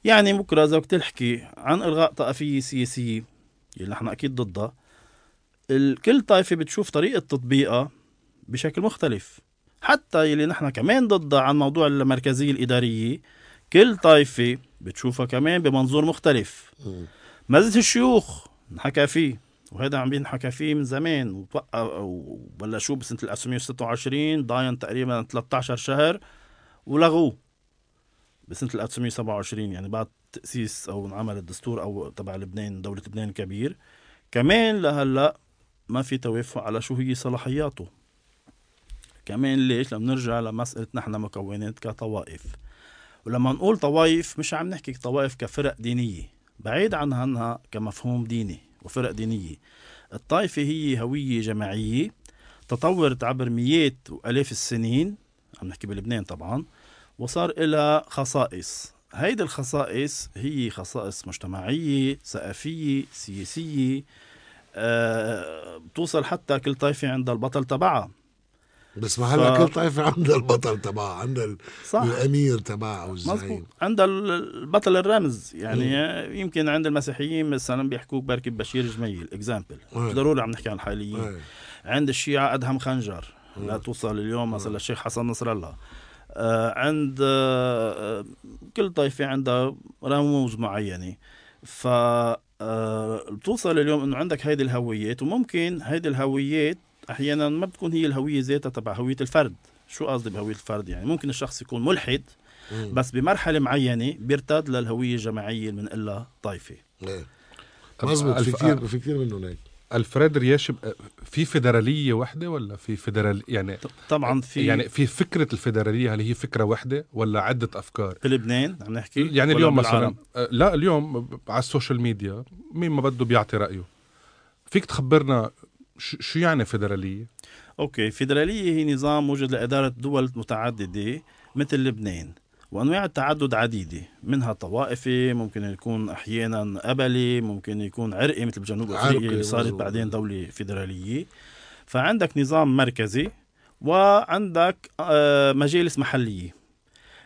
يعني بكرة إذا بدك تحكي عن إلغاء طائفية سياسية اللي نحن أكيد ضدها كل طائفة بتشوف طريقة تطبيقها بشكل مختلف. حتى يلي نحن كمان ضدها عن موضوع المركزية الإدارية كل طائفة بتشوفها كمان بمنظور مختلف. مجلس الشيوخ انحكى فيه وهذا عم بينحكى فيه من زمان وبلشوه بسنة 1926 ضاين تقريبا 13 شهر ولغوه بسنة 1927 يعني بعد تأسيس أو انعمل الدستور أو تبع لبنان دولة لبنان الكبير كمان لهلأ ما في توافق على شو هي صلاحياته. كمان ليش؟ لما نرجع لمسألة نحن مكونات كطوائف. ولما نقول طوائف مش عم نحكي طوائف كفرق دينية بعيد عن عنها كمفهوم ديني وفرق دينية. الطائفة هي هوية جماعية تطورت عبر مئات وآلاف السنين عم نحكي بلبنان طبعا وصار لها خصائص. هيدي الخصائص هي خصائص مجتمعية ثقافية سياسية آه بتوصل حتى كل طائفة عندها البطل تبعها. بس ما هلا ف- كل طائفة عندها البطل تبعها عندها ال- صح. الأمير تبعها أو مظبوط. الزعيم عندها ال- البطل الرمز. يعني آه، يمكن عند المسيحيين مثلا بيحكوك بركي بشير جميل example إيه. مش ضروري عم نحكي عن الحاليين. إيه. عند الشيعة أدهم خنجر لا مم. توصل اليوم مثلا الشيخ حسن نصر الله آه عند آه آه، كل طائفة عندها رموز معينة. ف آه بتوصل اليوم إنه عندك هيدي الهويات وممكن هيدي الهويات أحيانا ما بتكون هي الهوية ذاتها تبع هوية الفرد شو قصدي بهوية الفرد يعني ممكن الشخص يكون ملحد. بس بمرحلة معينة بيرتاد للهوية الجماعية اللي بنقلها طائفة إيه. مزبوط في كثير في كثير منهم هيك ألفريد رياش في فيدرالية وحده ولا في فيدرال يعني طبعا في يعني في فكرة الفيدرالية هل هي فكرة وحده ولا عدة أفكار في لبنان عم نحكي يعني اليوم؟ مثلا لا اليوم على ال social media مين ما بده بيعطي رأيه فيك تخبرنا شو يعني فيدرالية؟ okay فيدرالية هي نظام موجود لإدارة دول متعددة مثل لبنان وأنواع التعدد عديدة منها طوائفي ممكن يكون أحيانا قبلي ممكن يكون عرقي مثل بجنوب أفريقيا اللي صارت. بعدين دولة فيدرالية. فعندك نظام مركزي وعندك آه، مجالس محلية.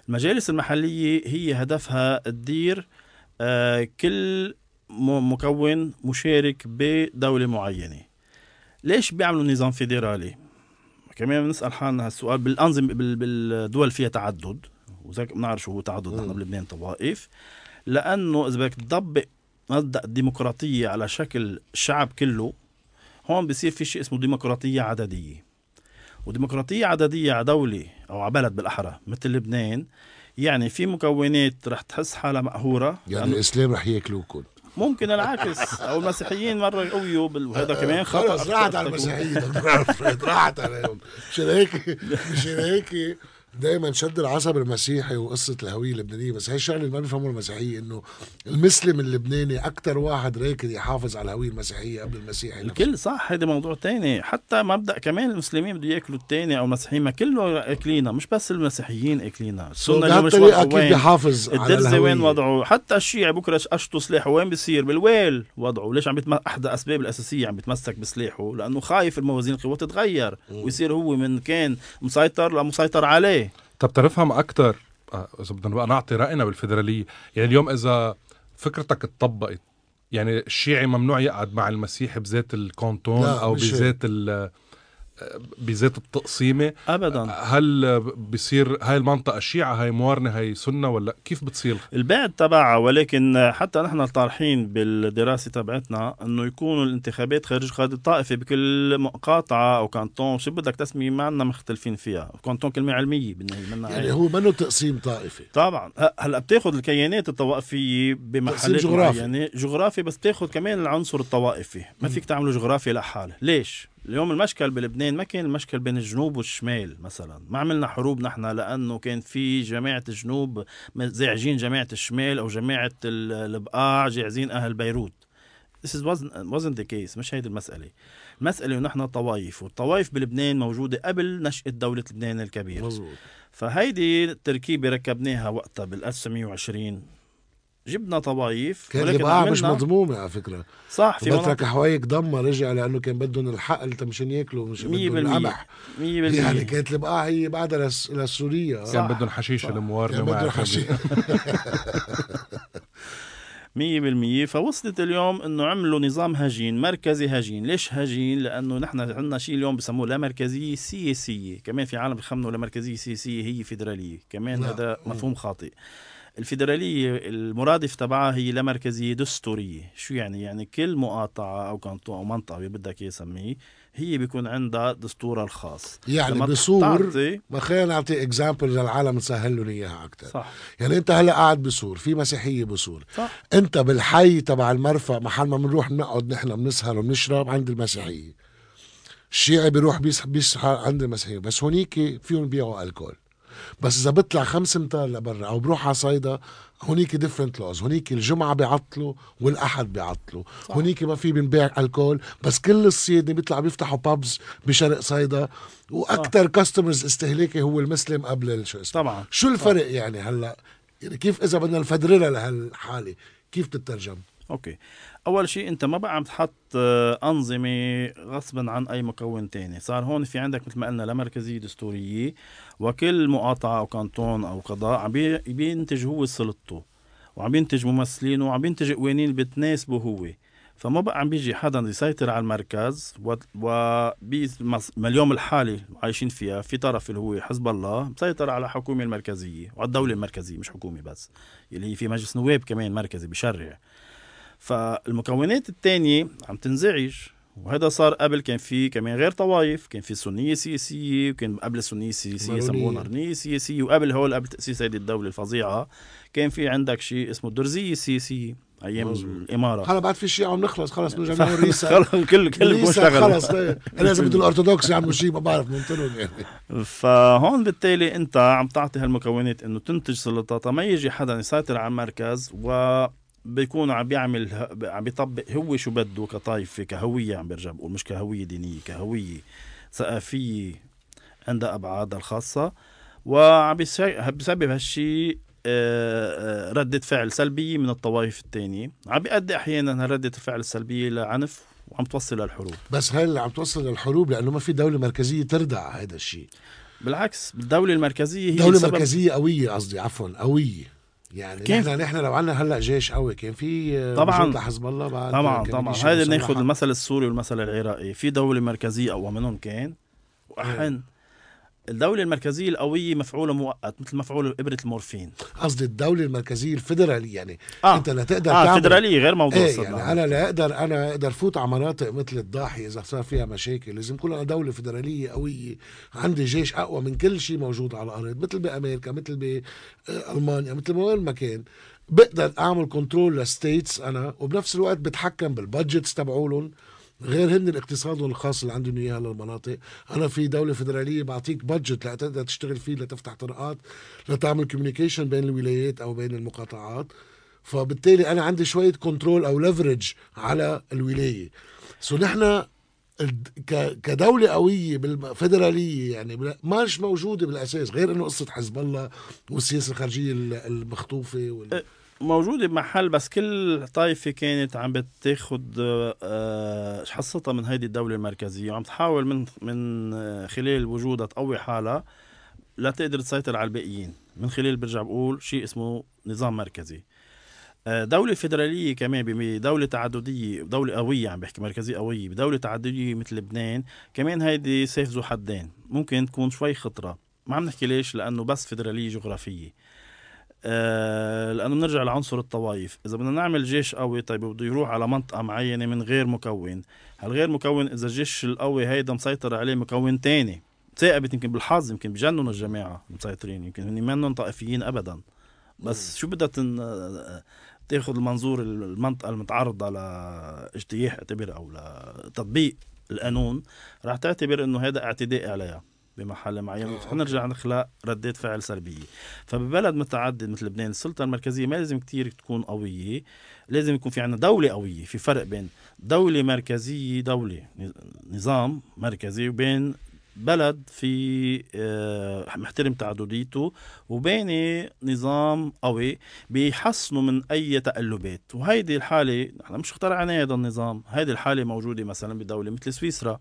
المجالس المحلية هي هدفها تدير آه، كل مكون مشارك بدولة معينة. ليش بيعملوا نظام فيدرالي؟ كمان بنسال حالنا هالسؤال بالانظمه بال- بالدول فيها تعدد وذاك بنعرف شو هو تعدد نحن. بلبنان طوائف. لأنه إذا بدك تطبق مبدا الديمقراطيه على شكل الشعب كله هون بصير في شيء اسمه ديمقراطية عددية. وديمقراطية عددية على دولة أو على بلد بالأحرى مثل لبنان يعني في مكونات رح تحس حالها مقهورة. يعني الإسلام رح ياكلوكم ممكن العكس أو المسيحيين مرة قويوا وهذا كمان خلص راحت على المسيحيين. راحت عليهم. مشان هيك؟ مشان هيك؟ دائما شد العصب المسيحي وقصة الهوية اللبنانية بس هي الشغله اللي ما بيفهموا المسيحية إنه المسلم اللبناني أكثر واحد راكد يحافظ على الهوية المسيحية قبل المسيحي نفسه. الكل صح هذا موضوع تاني. حتى مبدأ كمان المسلمين بده يأكلوا التاني أو المسيحيين ما كله أكلينا مش بس المسيحيين أكلينا. السنة اليوم مش بهالطريقه واضحة أكيد بيحافظ على الدرزة وين وضعه. حتى الشيعي بكرة اشطوا سلاحه وين بيصير؟ بالويل وضعه. ليش عم بيتم... احدى الأسباب الأساسية عم بيتمسك بسلاحه لأنه خايف الموازين القوى تتغير ويصير هو من كان مسيطر لمسيطر عليه. طب تنفهم أكثر إذا بدنا بقى نعطي رأينا بالفيدرالية يعني اليوم إذا فكرتك اتطبقت يعني الشيعي ممنوع يقعد مع المسيحي بذات الكونتون أو بذات ال بذات التقسيمة. ابدا. هل بصير هاي المنطقة شيعة هاي موارنه هاي سنة ولا كيف بتصير؟ البعد تبعها ولكن حتى نحن طارحين بالدراسة تبعتنا إنه يكونوا الانتخابات خارج قاعدة الطائفة بكل مقاطعة أو كانتون. شو بدك تسمي ما عندنا مختلفين فيها؟ كانتون كلمة علمية بالنهاية منا يعني هو منه تقسيم طائفي. طبعا. هلأ بتاخذ الكيانات الطوائفية بمحلات جغرافي. معينة. جغرافي بس بتاخذ كمان العنصر الطوائفي. ما فيك تعمله جغرافيا لحاله ليش؟ اليوم المشكل بلبنان ما كان المشكل بين الجنوب والشمال مثلا. ما عملنا حروب نحن لأنه كان في جماعة الجنوب زاعجين جماعة الشمال أو جماعة ال- البقاع جاعزين أهل بيروت. This is wasn't, wasn't the case مش هيدي المسألة. المسألة إنه نحن طوائف والطوائف بلبنان موجودة قبل نشأة دولة لبنان الكبير. مزبوط فهيدي التركيبة ركبناها وقتها بال 1920 جبنا طوائف كان البقاع مش مضمومة على فكرة. صح في بترك مناطق. حوايك ضمة رجع لأنه كان بدهم الحقل تا مشان ياكلوا مش مية بدهم. القمح. 100% يعني كانت البقاع هي بعدها لس... لسوريا كان بدهم حشيش صح. الموارنه كان بدهم عرفنا حشي مية بالمية. فوصلت اليوم إنه عملوا نظام هجين مركزي هجين. ليش هجين؟ لأنه نحن عندنا شيء اليوم بسموه لا مركزية سياسية كمان في عالم بخمنوا لا مركزية سياسية هي فيدرالية. كمان لا. هذا مفهوم خاطئ. الفيدرالية المرادف تبعها هي لا مركزية دستورية. شو يعني؟ يعني كل مقاطعة أو كانتون أو منطقة بدك إياه سميه هي بيكون عندها دستورها الخاص. يعني بصور ما خلينا نعطي example للعالم نسهل لهم إياها أكثر صح. يعني أنت هلا قاعد بصور في مسيحية بصور. صح. أنت بالحي تبع المرفأ محل ما بنروح نقعد نحن بنسهر وبنشرب عند المسيحية. الشيعي بيروح بيس- بيسهر عند المسيحية بس هونيك فيهم بيعوا ألكول. بس إذا بطلع خمس امتار لبرا أو بروح على صيدا هونيك different laws هونيك الجمعة بيعطلوا والأحد بيعطلوا. هونيك ما في بنبيع الكول بس كل الصيد بيطلع بيفتحوا pubs بشرق صيدا وأكثر customers استهلاكي هو المسلم قبل الشو اسمه. طبعا. شو الفرق يعني هلأ؟ يعني كيف إذا بدنا نفدرلها لهالحالة؟ كيف تترجم okay. أول شيء أنت ما بقى عم تحط آه، أنظمة غصبا عن أي مكون تاني. صار هون في عندك مثل ما قلنا لا مركزيه دستورية وكل مقاطعه أو كانتون أو قضاء عم بي- بينتج هو سلطته وعم بينتج ممثلينه وعم بينتج قوانين بتناسبه هو. فما بقى عم بيجي حدا يسيطر على المركز وباليوم الحالي عايشين فيها في طرف اللي هو حزب الله مسيطر على الحكومة المركزية وعلى الدولة المركزية مش حكومة بس اللي هي في مجلس نواب كمان مركزي بشرع. فالمكونات الثانية عم تنزعج وهذا صار قبل كان في كمان غير طوائف كان في سنية سياسية وكان قبل السنية السياسية مارونية. يسموها نرنية سياسية وقبل هول قبل تأسيس هذه الدولة الفظيعة كان في عندك شيء اسمه الدرزية السياسية أيام مظبوط. الإمارة هلا بعد في شيء عم نخلص خلص نرجع نعمل ريسا خلص كل كل مشتغل خلص. أنا إذا بده الارثوذكس يعملوا شيء ما بعرف منطلهم يعني فهون بالتالي أنت عم تعطي هالمكونات إنه تنتج سلطاتها ما يجي حدا يسيطر على المركز و بيكون عم بيعمل عم بيطبق هو شو بده كطائفه كهوية عم برجع بقول مش كهوية دينية كهوية ثقافية عندها أبعادها الخاصة. وعم بيسبب هالشيء آه، آه، ردة فعل سلبية من الطوائف الثانية عم بيؤدي أحيانا ردة الفعل السلبية لعنف وعم توصل للحروب. بس اللي عم توصل للحروب؟ لأنه ما في دولة مركزية تردع هذا الشيء. بالعكس الدولة المركزية هي دولة السبب- مركزية قوية قصدي عفوا قوية. يعني كيف؟ نحن نحن لو عندنا هلأ جيش قوي كان في طبعاً. لحزب الله بعد طبعا طبعا هذا. ناخذ المثل السوري والمثل العراقي في دولة مركزية أقوى منهم كان وأحن الدولة المركزية القوية مفعولة مؤقت مثل مفعول إبرة المورفين قصدي الدولة المركزية الفيدرالية يعني آه. أنت لا تقدر آه تعمل فدرالية غير موضوع إيه. يعني أنا لا أقدر أنا أقدر فوت على مناطق مثل الضاحيه إذا صار فيها مشاكل لازم يكون أنا دولة فيدرالية قوية عندي جيش أقوى من كل شيء موجود على الأرض مثل بأمريكا مثل بألمانيا مثل ما وين ما كان بقدر أعمل control ل states أنا وبنفس الوقت بتحكم بال budgets تبعولن غير هن الاقتصادهم الخاص اللي عندهم اياه للمناطق. أنا في دولة فيدراليه بعطيك budget تشتغل فيه لتفتح طرقات لتعمل communication بين الولايات أو بين المقاطعات. فبالتالي أنا عندي شوية control أو leverage على الولاية. so نحن كدولة قوية بالفدرالية يعني مش موجودة بالأساس غير إنه قصة حزب الله والسياسة الخارجية ال- المخطوفة وال... موجودة بمحل بس كل طائفة كانت عم بتاخد آه، حصتها من هيدي الدولة المركزية وعم تحاول من من آه، خلال وجودها تقوي حالها لتقدر تسيطر على الباقيين. من خلال برجع بقول شيء اسمه نظام مركزي. آه، دولة فيدرالية كمان بدولة تعددية دولة قوية عم بحكي مركزية قوية بدولة تعددية مثل لبنان كمان هيدي سيف ذو حدين. ممكن تكون شوي خطرة. ما عم نحكي ليش؟ لأنه بس فيدرالية جغرافية. آه لأنه بنرجع لعنصر الطوائف. إذا بدنا نعمل جيش قوي طيب بده يروح على منطقة معينة من غير مكون. هالغير مكون؟ إذا الجيش القوي هيدا مسيطر عليه مكون تاني. ثاقبت يمكن بالحظ يمكن بجننوا الجماعة المسيطرين يمكن هن منهم طائفيين ابدا. بس شو بدها تن... تاخذ المنظور المنطقة المتعرضة لاجتياح اعتبر أو لتطبيق القانون راح تعتبر إنه هذا اعتداء عليها. بمحل معين. آه، حنرجع نخلق ردات فعل سلبية. فببلد متعدد مثل لبنان السلطة المركزية ما لازم كتير تكون قوية. لازم يكون في عندنا دولة قوية في فرق بين دولة مركزية دولة نظام مركزي وبين بلد في آه، محترم تعدديته وبين نظام قوي بيحسنوا من أي تقلبات وهيدي الحالة نحن مش اخترعنا هذا النظام. هيدي الحالة موجودة مثلا بدولة مثل سويسرا.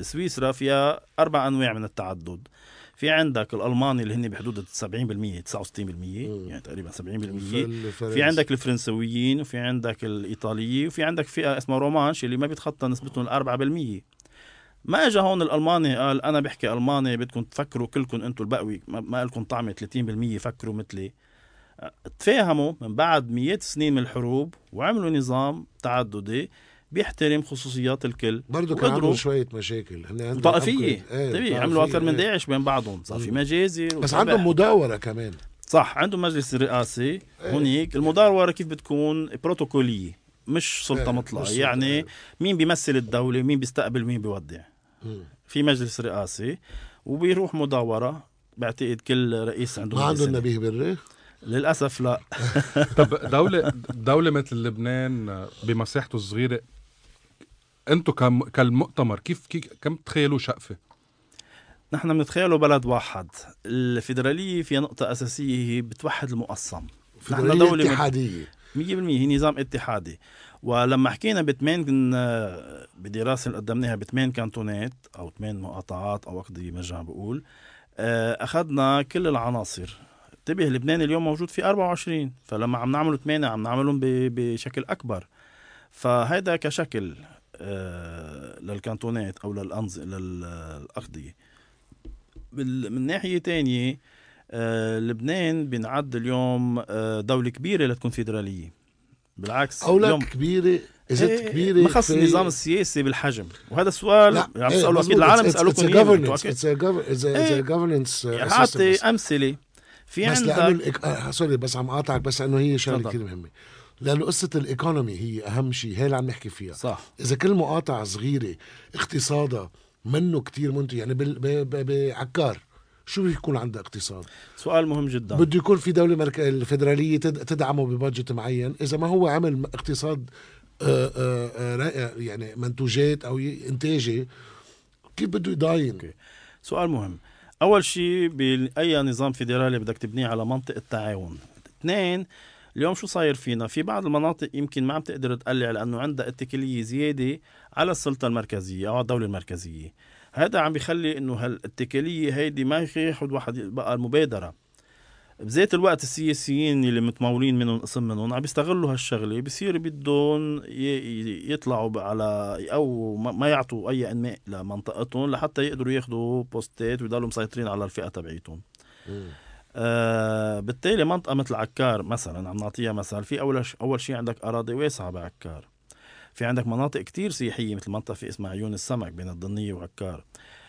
سويسرا فيها أربع أنواع من التعدد. في عندك الألماني اللي هن بحدود 70% 69% يعني تقريبا 70% في عندك الفرنسويين وفي عندك الإيطاليين وفي عندك فئة اسمها رومانش اللي ما بيتخطى نسبتهم ال 4% ما اجى هون الألماني قال أنا بحكي ألماني بدكم تفكروا كلكم أنتم البقوي. ما لكم طعمه 30% فكروا مثلي. تفاهموا من بعد مئات السنين من الحروب وعملوا نظام تعددي. بيحترم خصوصيات الكل برضه كان شوية مشاكل. هن عندهم طائفية. إيه طيب طائفية، عملوا أكثر من إيه. داعش بين بعضهم. صار في. مجازر بس. عندهم مداورة كمان. صح عندهم مجلس الرئاسي هنيك المداورة كيف بتكون؟ بروتوكولية مش سلطة إيه، مطلقة. مش سلطة، يعني إيه. مين بيمثل الدولة؟ مين بيستقبل؟ مين بيودع. في مجلس رئاسي وبيروح مداورة. بعتقد كل رئيس عنده ما مجلس عندهم نبي. نبيه بري؟ للأسف لا. طب دولة دولة مثل لبنان بمساحته الصغيرة أنتم كم كالمؤتمر كيف كيف كم تخيلوا شقفة؟ نحن بنتخيله بلد واحد. الفيدرالية فيها نقطة أساسية هي بتوحد المقسم نحن دولة اتحادية. هي نظام اتحادي. ولما حكينا بثمان بدراسة اللي قدمناها بثمان كانتونات أو ثمان مقاطعات أو اقضيه برجع بقول آه، أخذنا كل العناصر. انتبه لبنان اليوم موجود في 24 فلما عم نعمل 8 عم نعملهم ب- بشكل أكبر. فهيدا كشكل. للكانتونات أو للأنظ للأقضية من ناحية تانية آه، لبنان بنعد اليوم آه، دولة كبيرة لتكون فيدرالية بالعكس أو لك كبيرة اذا إيه، كبيرة ما خص النظام السياسي بالحجم وهذا السؤال لا عم إيه، تسالوا مزبوط. أكيد العالم a إياه، governance. a إيه. uh, اعطي. أمثلة في عندك. آه سوري بس عم اقاطعك بس انه هي شغلة. كثير مهمة لأنه قصة الإيكونومي هي أهم شيء هي اللي عم نحكي فيها. صح. إذا كل مقاطعه صغيرة اقتصادها منه كتير منتج يعني بال... ب... ب... بعكار شو بده يكون عندها اقتصاد؟ سؤال مهم جدا. بده يكون في دولة مرك... الفدراليه تد... تدعمه ببادجت معين. إذا ما هو عمل اقتصاد آه آه آه را- يعني منتوجات أو ي- إنتاجي كيف بده يضاين؟ أوكي. سؤال مهم. أول شيء بأي نظام فيدرالي بدك تبنيه على منطق التعاون؟ اثنين اليوم شو صاير فينا؟ في بعض المناطق يمكن ما عم تقدر تقلع لأنه عندها اتكالية زيادة على السلطة المركزية أو الدولة المركزية. هذا عم بيخلي إنه هالاتكالية هيدي ما ياخذ واحد بقى المبادرة. بذات الوقت السياسيين اللي متمولين منهم قسم منهم عم بيستغلوا هالشغلة بصير بدهم يطلعوا على أو ما يعطوا أي أنماء لمنطقتهم لحتى يقدروا ياخذوا بوستات ويضلوا مسيطرين على الفئة تبعيتهم. آه بالتالي منطقة مثل عكار مثلا عم نعطيها مثل في أول ش... أول شيء عندك أراضي واسعه بعكار في عندك مناطق كتير سياحية مثل منطقة في اسمها عيون السمك بين الضنية وعكار.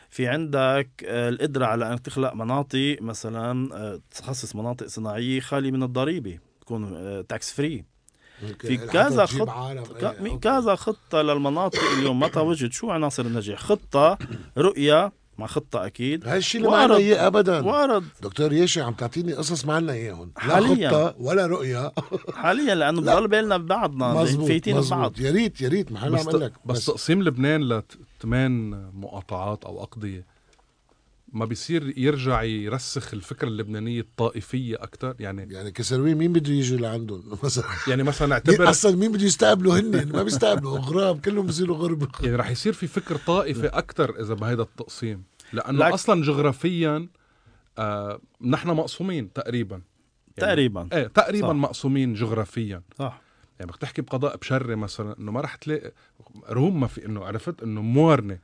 في عندك آه، القدرة على أنك تخلق مناطق مثلا آه، تخصص مناطق صناعية خالية من الضريبة تكون تاكس فري في كذا تجيب خط- عالم. ك- إيه،. كذا خطة للمناطق اليوم. متى وجد؟ شو عناصر النجاح؟ خطة رؤية مع خطة أكيد. هالشيء اللي ما وعرض. إياه ابدا. وعرض دكتور ياشي عم تعطيني قصص ما عنا إياهم. لا حالياً. خطة ولا رؤية. حاليا لأنه لا. بضل بالنا ببعضنا مزبوط فايتين ببعض مزبوط يا ريت يا ريت ما حدا لك. بس تقسيم لبنان لثمان مقاطعات أو أقضية. ما بيصير يرجع يرسخ الفكرة اللبنانية الطائفية أكثر يعني يعني كسروين مين بده يجي لعندهم؟ مثلا. يعني مثلا اعتبر أصلا مين بده يستقبلوا هن ما بيستقبلوا غراب كلهم بصيروا غرب. يعني رح يصير في فكر طائفي أكثر إذا بهيدا التقسيم. لأنه لك- أصلا جغرافيا آه نحن مقسومين تقريبا. يعني تقريبا. إيه تقريبا صح. مقسومين جغرافيا. صح. يعني بدك تحكي بقضاء بشري مثلا إنه ما رح تلاقي روم ما في إنه عرفت؟ إنه موارنه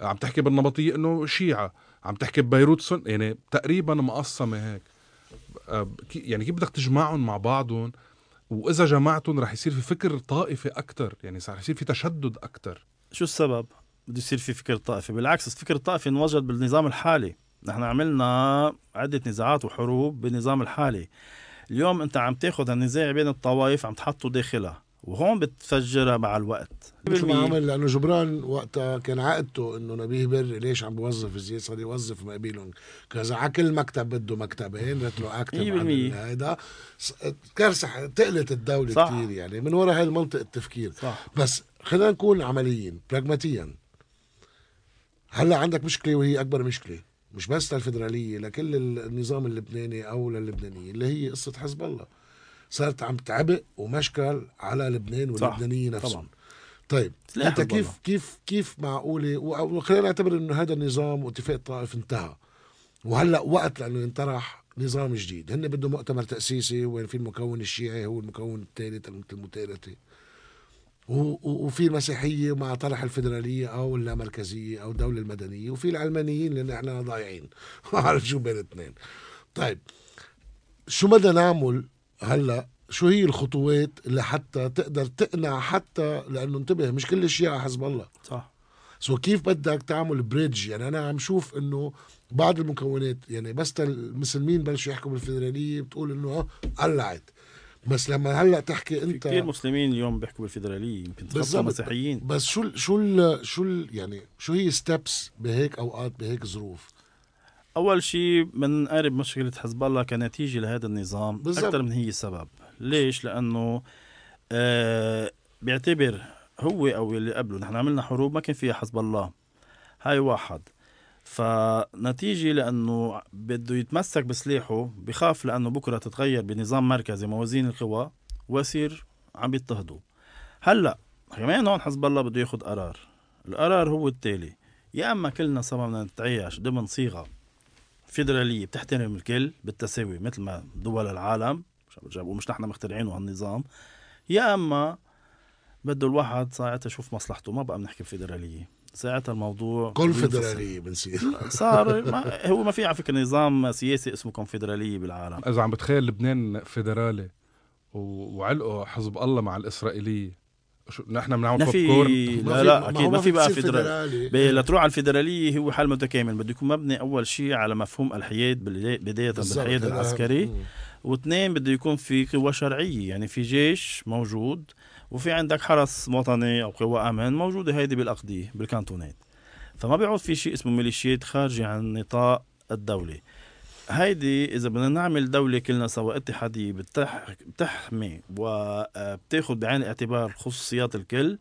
عم تحكي بالنبطية إنه شيعة. عم تحكي ببيروت سن يعني تقريبا مقسمة هيك. آه، يعني كيف بدك تجمعهم مع بعضهم؟ وإذا جمعتهم رح يصير في فكر طائفي أكثر يعني رح يصير في تشدد أكثر شو السبب؟ بده يصير في فكر طائفي. بالعكس الفكر الطائفي انوجد بالنظام الحالي. نحن عملنا عدة نزاعات وحروب بالنظام الحالي. اليوم أنت عم تأخذ النزاع بين الطوائف عم تحطه داخلها. وهون بتفجرها مع الوقت. مثل ما عمل لأنه جبران وقتها كان عقدته إنه نبيه بري ليش عم بوظف زياد صار يوظف مقابلهم كذا على كل مكتب بده مكتبين retroactive. هيدا كارثة تقلت الدولة صح. كثير يعني. من وراء هاي المنطق التفكير. صح. بس خلينا نكون عمليين براغماتيا هلأ عندك مشكلة وهي أكبر مشكلة. مش بس للفدرالية لكل النظام اللبناني أو للبنانيه اللي هي قصة حزب الله. صارت عم تعبق ومشكل على لبنان صح. واللبنانيه نفسهم. طبعا طيب أنت كيف الله. كيف كيف معقولة؟ وخلينا نعتبر إنه هذا النظام واتفاق الطائف انتهى. وهلأ وقت لأنه ينطرح نظام جديد. هن بدهم مؤتمر تأسيسي وين في المكون الشيعي هو المكون الثالث و- وفي المسيحيه مع طرح الفدراليه أو اللامركزية أو الدولة المدنية وفي العلمانيين لأن إحنا ضايعين. ما بعرف شو بين الاثنين طيب شو بدنا نعمل هلا شو هي الخطوات اللي حتى تقدر تقنع حتى لأنه انتبه مش كل الشيعة حزب الله. صح. so كيف بدك تعمل bridge يعني أنا عم شوف إنه بعض المكونات يعني بس المسلمين بلشوا يحكوا بالفدراليه بتقول إنه آه قلعت بس لما هلأ تحكي في أنت كثير مسلمين اليوم بيحكوا بالفدراليه يمكن بالضبط. مسيحيين. بس شو ال شو ال شو ال يعني شو هي steps بهيك أوقات بهيك ظروف؟ أول شيء بنقارب مشكلة حزب الله كنتيجة لهذا النظام بالضبط. أكثر من هي سبب. ليش؟ لأنه آه بيعتبر هو أو اللي قبله نحن عملنا حروب ما كان فيها حزب الله. هاي واحد. فنتيجة لأنه بده يتمسك بسلاحه بخاف لأنه بكرة تتغير بنظام مركزي موازين القوى ويصير عم بيضطهدوا هلأ كمان هون حزب الله بده ياخذ قرار. القرار هو التالي. يا أما كلنا سوا بدنا نتعايش ضمن صيغة فيدراليه بتحترم الكل بالتساوي مثل ما دول العالم ومش نحن مخترعينه هالنظام. يا أما بده الواحد ساعتها يشوف مصلحته ما بقى بنحكي فيدراليه ساعتها الموضوع كونفدرالية بنصير. صار ما هو ما في على فكرة نظام سياسي اسمه كونفدراليه بالعالم. إذا عم بتخيل لبنان فيدرالي و- وعلقوا حزب الله مع الإسرائيلية. نحن بنعمل بوب في كورن لا لا أكيد ما في بقى فيدرالي. لتروح على الفيدرالية هو حل متكامل. بده يكون مبني أول شيء على مفهوم الحياد بداية. بالحياد العسكري. واثنين بده يكون في قوى شرعية يعني في جيش موجود وفي عندك حرس وطني أو قوى آمن موجودة هيدي بالاقضيه بالكانتونات. فما بيعود في شيء اسمه ميليشيات خارجة عن نطاق الدولة. هيدي إذا بدنا نعمل دولة كلنا سوا اتحادية بتح... بتحمي وبتاخذ بعين الاعتبار خصوصيات الكل.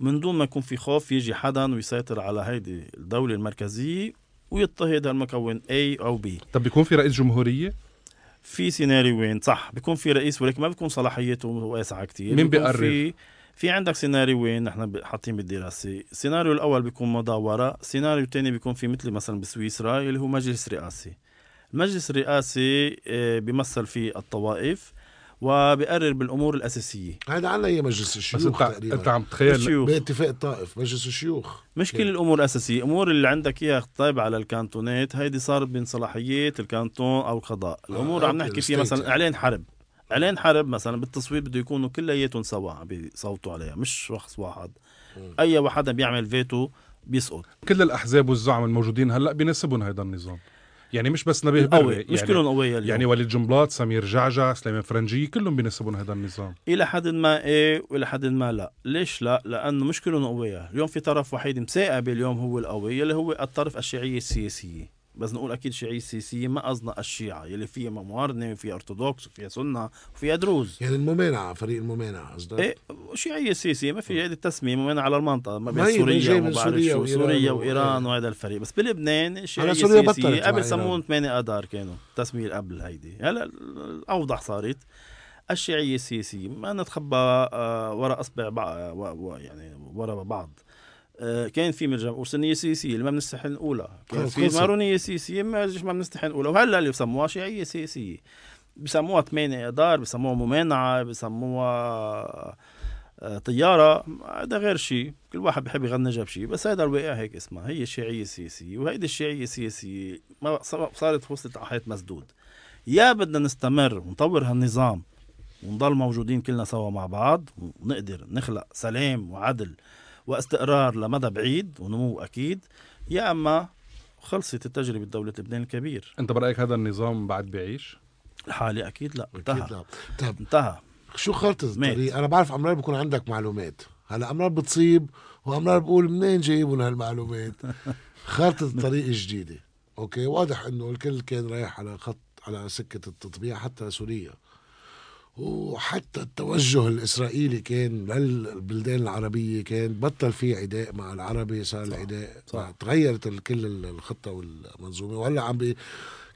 من دون ما يكون في خوف يجي حدا ويسيطر على هيدي الدولة المركزية ويضطهد هالمكون A أو B. طب بيكون في رئيس جمهورية؟ في سيناريوين صح بيكون في رئيس ولكن ما بيكون صلاحيته واسعة كتير. مين بيقرر؟ في في عندك سيناريوين نحن حاطين بالدراسة. السيناريو الأول بيكون مداورة. السيناريو الثاني بيكون في مثل مثلا بسويسرا اللي هو مجلس رئاسي. المجلس الرئاسي آه، بيمثل فيه الطوائف وبيقرر بالأمور الأساسية. هذا عنا هي مجلس؟ بس الشيوخ انت تقريبا. أنت عم تخيل الشيوخ. باتفاق الطائف مجلس الشيوخ. مش؟ كل الأمور الاساسيه الأمور اللي عندك إياها طيبه على الكانتونات هيدي صارت بين صلاحيات الكانتون أو القضاء. الأمور آه، عم نحكي فيها مثلا إعلان حرب. إعلان حرب مثلا بالتصويت بده يكونوا كلياتهم سوا عم بيصوتوا عليها مش شخص واحد. أي واحد بيعمل فيتو بيسقط. كل الأحزاب والزعم الموجودين هلأ بيناسبهم هذا النظام. يعني مش بس نبيه قوي بري مش يعني كلهم قوية اليوم. يعني وليد جنبلاط سمير جعجع سليمان فرنجي كلهم بيناسبهم هذا النظام. إلى حد ما إيه وإلى حد ما لا. ليش لا؟ لأنه مش كلهم قوية. اليوم في طرف وحيد مساقب اليوم هو القوي اللي هو الطرف الشيعية السياسية بس نقول أكيد شيعية سياسية ما قصدنا الشيعة يلي فيها موارنة وفيها أرثوذكس وفيها سنة وفيها دروز. يعني الممانعة فريق الممانعة قصدك؟ إيه شيعية سياسية ما في هيدي التسمية من على المنطقة ما بين سوريا وما بعرف شو سوريا وإيران إيه. وهذا الفريق. بس بلبنان بطلت مع قبل. سمون 8 آذار كانوا التسمية قبل هيدي هلا الأوضح صارت. الشيعية السياسية ما نتخبى آه، وراء أصبع بعض يعني وراء بعض. كان في مرجع وسنية سياسية اللي ما بنستحي نقولها كان في. مارونية سياسية ما ما بنستحي نقولها وهلا اللي بسموها شيعية سياسية بسموها 8 اذار بسموها ممانعة بسموها آه، طيارة. هذا غير شيء كل واحد بحب يغنجها بشيء بس هذا الواقع هيك اسمها. هي الشيعية السياسية وهيدي الشيعية السياسية ما صارت وصلت على حيط مسدود. يا بدنا نستمر ونطور هالنظام ونضل موجودين كلنا سوا مع بعض ونقدر نخلق سلام وعدل. واستقرار لمدى بعيد ونمو أكيد يا أما خلصت التجربة دولة لبنان الكبير. أنت برأيك هذا النظام بعد بيعيش؟ الحالي أكيد لا أكيد انتهى. لا. طب انتهى. شو مات. الطريق؟ أنا بعرف أمرار بكون عندك معلومات. هلا أمرار بتصيب وأمرار بقول منين جايبون هالمعلومات؟ خارطة الطريق الجديدة. أوكي واضح إنه الكل كان رايح على خط على سكة التطبيع حتى سوريا. وحتى التوجه الإسرائيلي كان للبلدان العربية كان بطل في عداء مع العربي صار صح. العداء صح. تغيرت كل الخطة والمنظومة وهلأ عم بي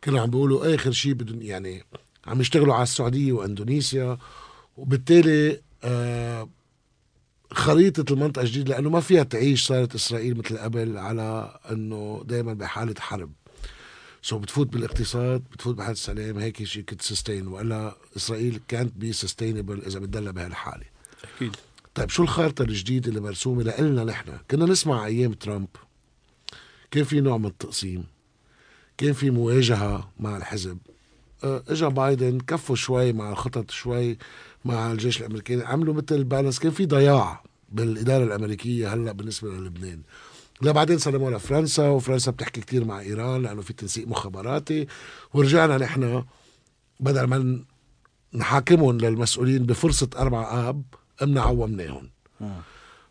كانوا عم بيقولوا آخر شيء بدهم يعني عم يشتغلوا على السعودية وأندونيسيا وبالتالي آه خريطة المنطقة الجديدة لأنه ما فيها تعيش صارت إسرائيل مثل قبل على أنه دائما بحالة حرب so بتفوت بالاقتصاد بتفوت بحالة السلام هيك شيء كنت سستين وإلا إسرائيل كانت be sustainable إذا بتدلها بهالحالة أكيد. طيب شو الخارطة الجديدة اللي مرسومة لإلنا نحن؟ كنا نسمع أيام ترامب. كان في نوع من التقسيم. كان في مواجهة مع الحزب. آه، إجا بايدن كفوا شوي مع الخطط شوي مع الجيش الأمريكي. عملوا مثل balance. كان في ضياع بالإدارة الأمريكية هلأ بالنسبة للبنان. لا بعدين سلموها لفرنسا وفرنسا بتحكي كتير مع إيران لأنه في تنسيق مخابراتي ورجعنا نحن بدل ما نحاكمهم للمسؤولين بقصة أربع آب أمنا عومناهم آه.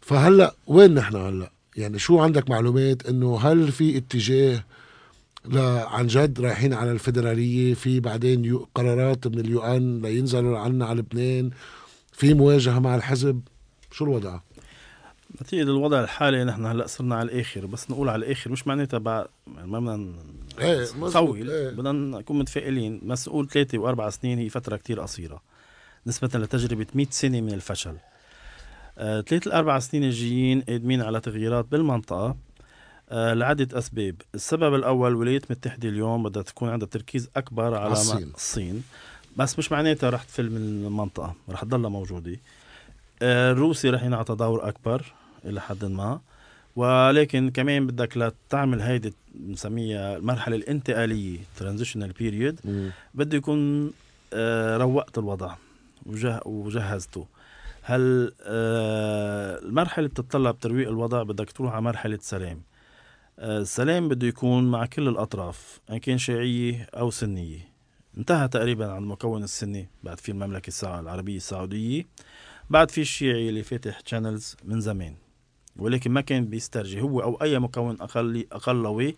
فهلأ وين نحن هلأ؟ يعني شو عندك معلومات إنه هل في اتجاه لا عن جد رايحين على الفيدراليه في بعدين يو قرارات من ال UN لينزلوا عنا على لبنان في مواجهة مع الحزب شو الوضع؟ نتيجة الوضع الحالي نحن هلأ صرنا على الآخر بس نقول على الآخر مش معناتها بعد ما بدنا نطول إيه. بدنا نكون متفائلين بس نقول ثلاثة وأربع سنين هي فترة كتير قصيرة نسبة لتجربة 100 سنة من الفشل. آه، ثلاث الأربع سنين الجايين قادمين على تغييرات بالمنطقة. آه، لعدة أسباب. السبب الأول الولايات المتحدة اليوم بدها تكون عندها تركيز أكبر على الصين. الصين. بس مش معناتها رح تفل من المنطقة رح تضلها موجودة. آه، الروسي رح ينعطى دور أكبر. إلى حد ما. ولكن كمان بدك لتعمل هيدي بنسميها المرحلة الانتقالية transitional period بده يكون آه، روقت الوضع وجه وجهزته. هل آه، المرحلة بتتطلب ترويق الوضع بدك تروح على مرحلة سلام. آه، السلام بده يكون مع كل الأطراف إن كان شيعية أو سنية. انتهى تقريبا عن المكون السني بعد في المملكة العربية السعودية. بعد في الشيعي اللي فاتح شانلز من زمان. ولكن ما كان بيسترجي. هو أو أي مكون أقل أقلوي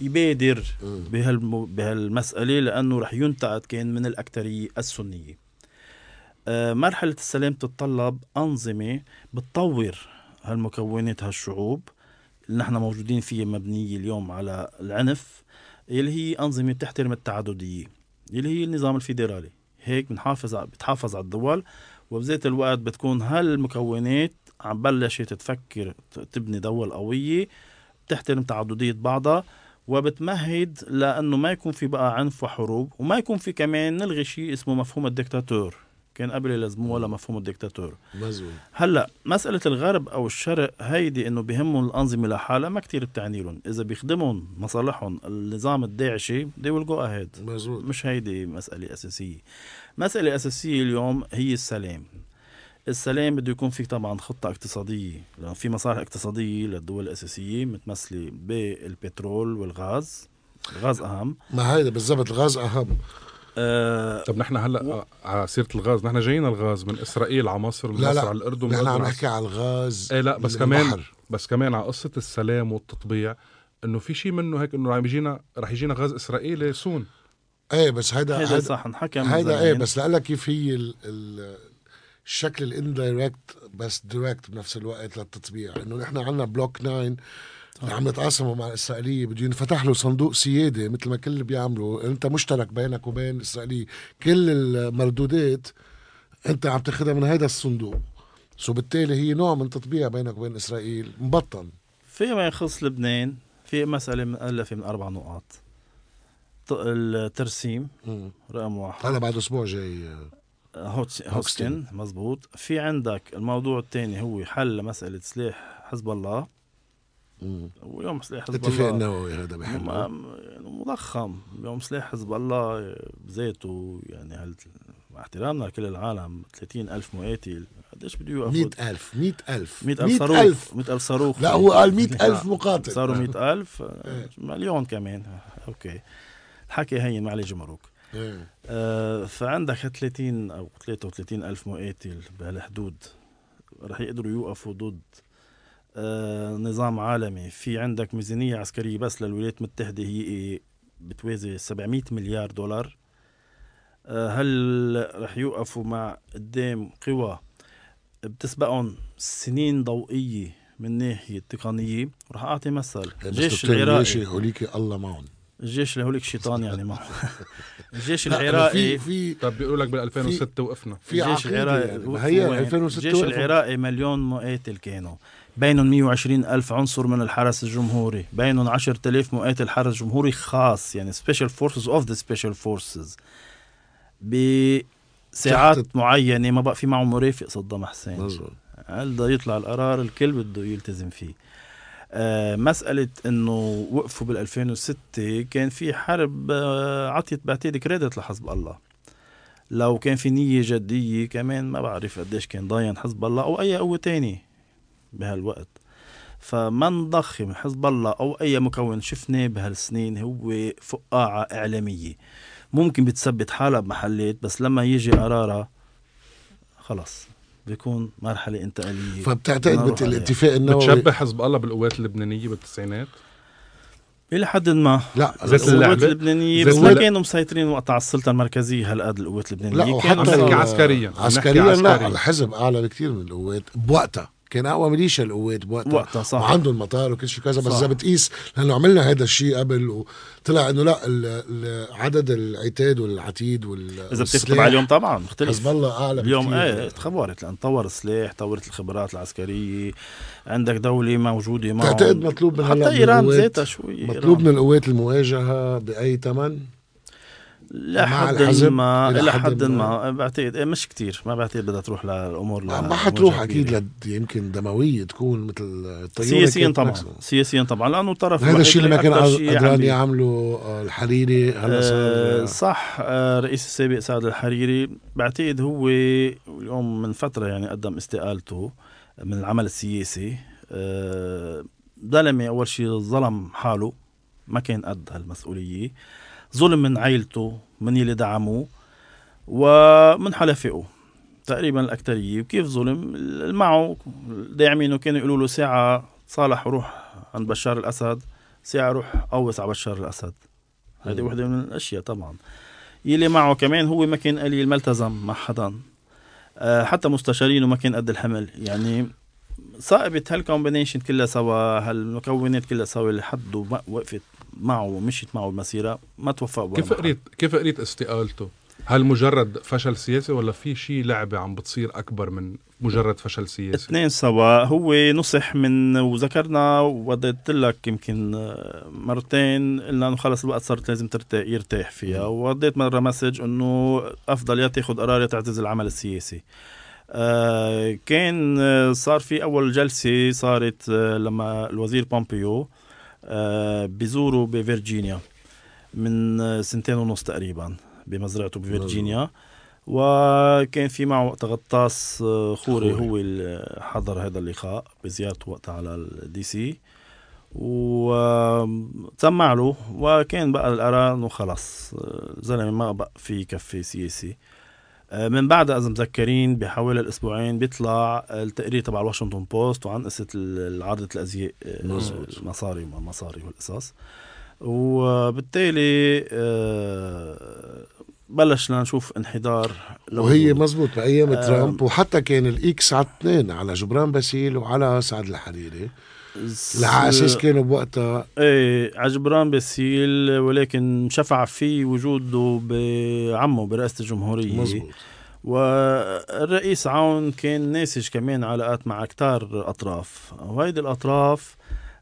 يبادر بهالم... بهالمسألة لأنه رح ينتقد كان من الأكترية السنية. آه، مرحلة السلام تتطلب أنظمة بتطور هالمكونات هالشعوب اللي نحن موجودين فيها مبنية اليوم على العنف اللي هي أنظمة بتحترم التعددية اللي هي النظام الفيدرالي. هيك بنحافظ بتحافظ على الدول وبذات الوقت بتكون هالمكونات عم بلشت تفكر تبني دول قوية بتحترم تعددية بعضها وبتمهد لأنه ما يكون في بقى عنف وحروب وما يكون في كمان نلغي شيء اسمه مفهوم الدكتاتور. كان قبل يلزموه ولا مفهوم الدكتاتور. مزبوط. هلأ مسألة الغرب أو الشرق هيدي إنه بهمهم الأنظمة لحالها ما كتير بتعني لهم، إذا بيخدمهم مصالحهم النظام الداعشي they will go ahead. مزبوط. مش هيدي مسألة أساسية. مسألة أساسية اليوم هي السلام. السلام بده يكون في طبعا خطة اقتصادية. لأن في مصالح اقتصادية للدول الأساسية متمثلة بالبترول والغاز. الغاز أهم. ما هيدا بالضبط الغاز أهم. آه طب نحن هلأ آه، على سيرة الغاز نحن جايين الغاز من إسرائيل على مصر من لا مصر لا. على الأردن نحن عم نحكي على الغاز إيه لا بس كمان البحر. بس كمان على قصة السلام والتطبيع إنه في شيء منه هيك إنه عم يجينا رح يجينا غاز إسرائيلي سون إيه بس هيدا هيدا صح انحكى هيدا. إيه بس لقلك كيف هي ال ال الشكل ال indirect بس direct بنفس الوقت للتطبيع. إنه نحن عندنا block 9 اللي عم يتقاسموا مع الإسرائيلية بده ينفتح له صندوق سيادة مثل ما كل بيعملوا. أنت مشترك بينك وبين الإسرائيلية. كل المردودات أنت عم تاخذها من هذا الصندوق. so بالتالي هي نوع من تطبيع بينك وبين إسرائيل. مبطن. فيما يخص لبنان في مسألة مؤلفة من أربع نقاط. الترسيم. رقم واحد. هلا بعد أسبوع جاي. هوكستن مزبوط. في عندك الموضوع الثاني هو حل مسألة سلاح حزب الله. مم. ويوم سلاح حزب الاتفاق الله النووي هذا بحل. يعني مضخم. يوم سلاح حزب الله بذاته يعني هل مع احترامنا لكل العالم 30 ألف مقاتل قديش بده يوقفوا؟ مئة ألف مئة ألف. 100 ألف صاروخ. 100 ألف. صاروخ. لا هو قال مئة ألف مقاتل. صاروا 100 ألف. إيه. مليون كمان. أوكي. الحكي هين جمرك إيه. آه فعندك 30 أو 33 ألف مقاتل بهالحدود رح يقدروا يوقفوا ضد آه نظام عالمي. في عندك ميزانية عسكرية بس للولايات المتحدة هي؟ بتوازي 700 مليار دولار. آه هل رح يوقفوا مع قدام قوى بتسبقهم سنين ضوئية من ناحية تقنية؟ رح أعطي مثل. الجيش العراقي. ليش هوليك الله معهم. الجيش اللي هوليك شيطان يعني معه الجيش العراقي في في طب بيقولوا لك بال 2006 وقفنا. في الجيش العراقي يعني. هي 2006 الجيش. العراقي مليون مقاتل كانوا بينهم 120 ألف عنصر من الحرس الجمهوري. بينهم 10,000 مقاتل حرس جمهوري خاص يعني special forces of the special forces بساعات معينة ما بقى في معه مرافق صدام حسين. مظبوط. هل بده يطلع القرار؟ الكل بده يلتزم فيه. مسألة إنه وقفوا بال 2006 كان في حرب آه عطيت بعتقد كريدت لحزب الله. لو كان في نية جدية كمان ما بعرف قديش كان ضاين حزب الله أو أي قوة تاني بهالوقت. فما نضخم حزب الله أو أي مكون شفناه بهالسنين هو فقاعة إعلامية. ممكن بتثبت حالها بمحلات بس لما يجي قرارها خلص بيكون مرحلة إنتقالية فبتعتقد. الاتفاق النووي بتشبه حزب الله بالقوات اللبنانية بالتسعينات إلى حد ما لا زي القوات اللعبة. اللبنانية زي بس ما. كانوا مسيطرين وقت على السلطة المركزية هالقد القوات اللبنانية لا وحتى نحكي عسكرياً. عسكريا لا. الحزب أعلى بكثير من القوات بوقتها كان أقوى ميليشيا القوات بوقتها. وقتها صح. وعندهم مطار وكل شيء كذا بس. إذا بتقيس لأنه عملنا هذا الشيء قبل وطلع إنه لأ عدد العتاد والعتيد وال إذا بتكتب على اليوم طبعا مختلف. حزب الله أعلى اليوم. إيه تطورت لأن طور السلاح طورت الخبرات العسكرية. عندك دولة موجودة معهم. تعتقد مطلوب من حتى إيران ذاتها شوي مطلوب من. القوات المواجهة بأي ثمن؟ لحد ما إلى حد ما. ما. بعتقد إيه مش كتير. ما بعتقد بدها تروح للأمور ما لمواجهة حتروح. أكيد لد يمكن دموية تكون مثل سياسيا طبعا. سياسيا طبعا. لأنه الطرف هذا الشيء اللي ما كان قدران آه، الحريري هلا آه، صار صح. آه، رئيس السابق سعد الحريري بعتقد هو اليوم من فترة يعني قدم استقالته من العمل السياسي. آه، زلمة أول شيء ظلم حاله. ما كان قد هالمسؤولية. ظلم من عائلته من اللي دعموه ومن حلفائه. تقريبا الأكترية. وكيف ظلم؟ معه. داعمينه. كانوا يقولوا له ساعة صالح روح عند بشار الأسد ساعة روح قوس على بشار الأسد. هذه. وحدة من الأشياء طبعا. يلي معه كمان هو ما كان قليل ما التزم مع حدا. آه، حتى مستشارينه ما كان قد الحمل. يعني صائبة هالكومبينيشن كلها سوا؟ هالمكونات كلها سوا؟ لحد وقفت. معه ومشيت معه المسيرة ما توفق كيف. قريت كيف قريت استقالته؟ هل مجرد فشل سياسي ولا في شيء لعبة عم بتصير أكبر من مجرد فشل سياسي؟ اثنين سوا هو نصح من وذكرنا وديت لك يمكن آه، مرتين قلنا إنه خلص الوقت صارت لازم ترتاح يرتاح فيها ووديت مرة message إنه أفضل يا تاخذ قرار يا تعتزل العمل السياسي آه كان آه، صار في أول جلسة صارت آه لما الوزير بومبيو بيزوروا بفرجينيا من آه، سنتين ونص تقريبا بمزرعته بفرجينيا وكان في معه وقت غطاس آه، خوري خوري. هو اللي حضر هذا اللقاء بزيارته وقتها على ال DC. وسمع له وكان بقى القرار انه خلص آه، زلمة ما بقى في كفي سياسي. آه، من بعدها إذا مذكرين بحوالي الأسبوعين بيطلع التقرير تبع الواشنطن بوست وعن قصة عرضه الازياء آه، مظبوط. المصاري وما مصاري والقصص وبالتالي آه، بلشنا نشوف انحدار وهي. مزبوط بايام آه. ترامب وحتى كان ال X على اثنين على جبران باسيل وعلى سعد الحريري أساس كانوا بوقتها إيه عجبران باسيل ولكن شفع في وجوده بعمه برئاسة الجمهورية. مزبوط والرئيس عون كان ناسج كمان علاقات مع كتار أطراف وهيدي الأطراف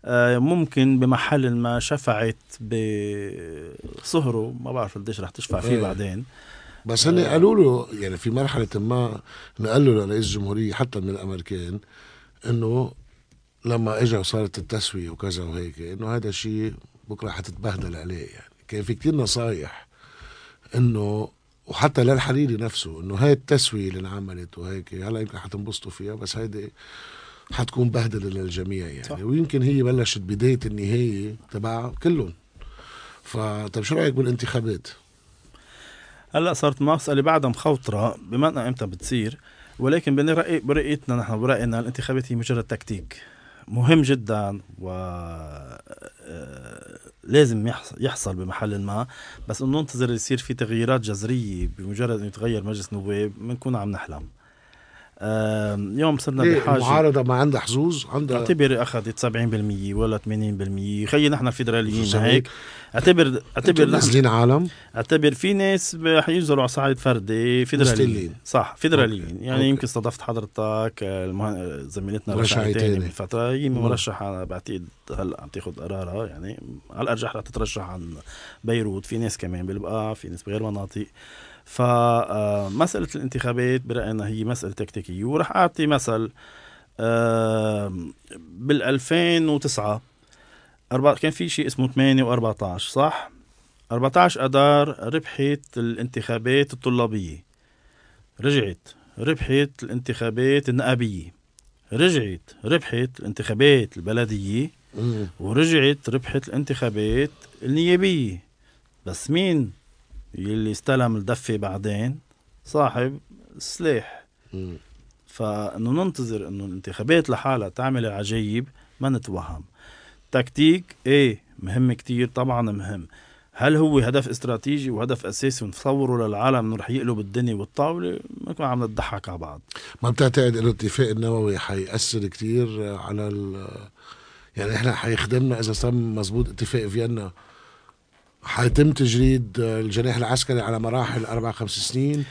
آه، ممكن بمحل ما شفعت بصهره. ما بعرف قديش رح تشفع فيه إيه. بعدين. بس هن قالوا له يعني في مرحلة ما قال له لرئيس الجمهورية حتى من الأمريكان إنه لما اجى وصارت التسوية وكذا وهيك إنه هذا الشيء بكرة حتتبهدل عليه يعني كان في كتير نصايح إنه وحتى للحريري نفسه إنه هاي التسوية اللي انعملت وهيك هلا يمكن حتنبسطوا فيها بس هيدي حتكون بهدلة للجميع يعني صح. ويمكن هي بلشت بداية النهاية تبع كلهم فطب شو رأيك بالانتخابات؟ هلا صارت مسألة بعدها مخوطرة بما انها إمتى بتصير ولكن برأي برأيتنا نحن برأينا الانتخابات هي مجرد تكتيك مهم جدا و آه، لازم يحصل, بمحل ما. بس إنه ننتظر يصير في تغييرات جذرية بمجرد إنه يتغير مجلس نواب بنكون عم نحلم. اليوم صرنا بحاجة المعارضة ما عندها حظوظ عندها اعتبر اخذت 70% ولا 80% خيي نحن الفيدراليين صحيح. هيك اعتبر اعتبر نازلين عالم اعتبر في ناس حينزلوا على صعيد فردي فيدراليين. صح فيدراليين أوكي. يعني أوكي. يمكن استضفت حضرتك المه... زميلتنا رشا. عيتاني من فترة هي. مرشحة بعتقد هلأ عم تاخذ قرارها يعني على الأرجح رح تترشح عن بيروت في ناس كمان بالبقاع في ناس بغير مناطق فمسألة الانتخابات برأينا هي مسألة تكتيكية ورح أعطي مثل بال 2009 أربعة كان في شيء اسمه 8 و14 صح؟ 14 أدار ربحت الانتخابات الطلابية. رجعت ربحت الانتخابات النقابية. رجعت ربحت الانتخابات البلدية. ورجعت ربحت الانتخابات النيابية. بس مين؟ يلي استلم الدفة بعدين صاحب السلاح مم. فإنه ننتظر إنه الانتخابات لحالها تعمل العجايب ما نتوهم. تكتيك إيه مهم كتير طبعا مهم. هل هو هدف استراتيجي وهدف أساسي ونصوره للعالم إنه رح يقلب الدنيا والطاولة؟ ما عم نضحك على بعض. ما بتعتقد إنه الاتفاق النووي حيأثر كتير على ال يعني إحنا حيخدمنا إذا تم مزبوط اتفاق فيينا حيتم تجريد الجناح العسكري على مراحل أربع خمس سنين؟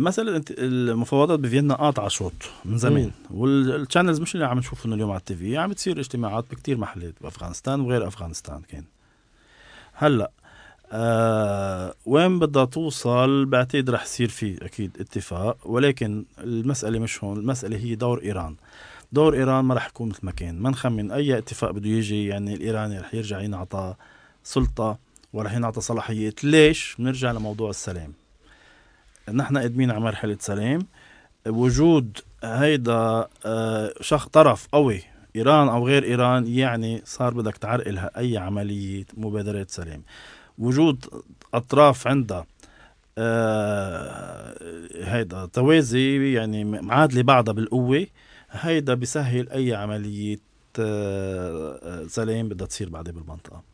مثلا المفاوضات بفيينا قاطعة شوط من زمان. والشانلز مش اللي عم نشوفهم اليوم على التي في عم بتصير اجتماعات بكتير محلات بأفغانستان وغير أفغانستان كان. هلأ آه وين بدها توصل بعتقد رح يصير في أكيد اتفاق ولكن المسألة مش هون المسألة هي دور إيران. دور إيران ما رح يكون مثل ما كان. ما نخمن أي اتفاق بده يجي يعني الإيراني رح يرجع ينعطى سلطة. ورح ينعطى صلاحيات ليش؟ بنرجع لموضوع السلام. نحن قادمين على مرحلة سلام. وجود هيدا آه، شخص طرف قوي إيران أو غير إيران يعني صار بدك تعرقلها اي عملية مبادرات سلام. وجود أطراف عندها آه هيدا توازي يعني معادلة بعضها بالقوة هيدا بيسهل أي عملية آه, سلام بدها تصير بعدين بالمنطقة.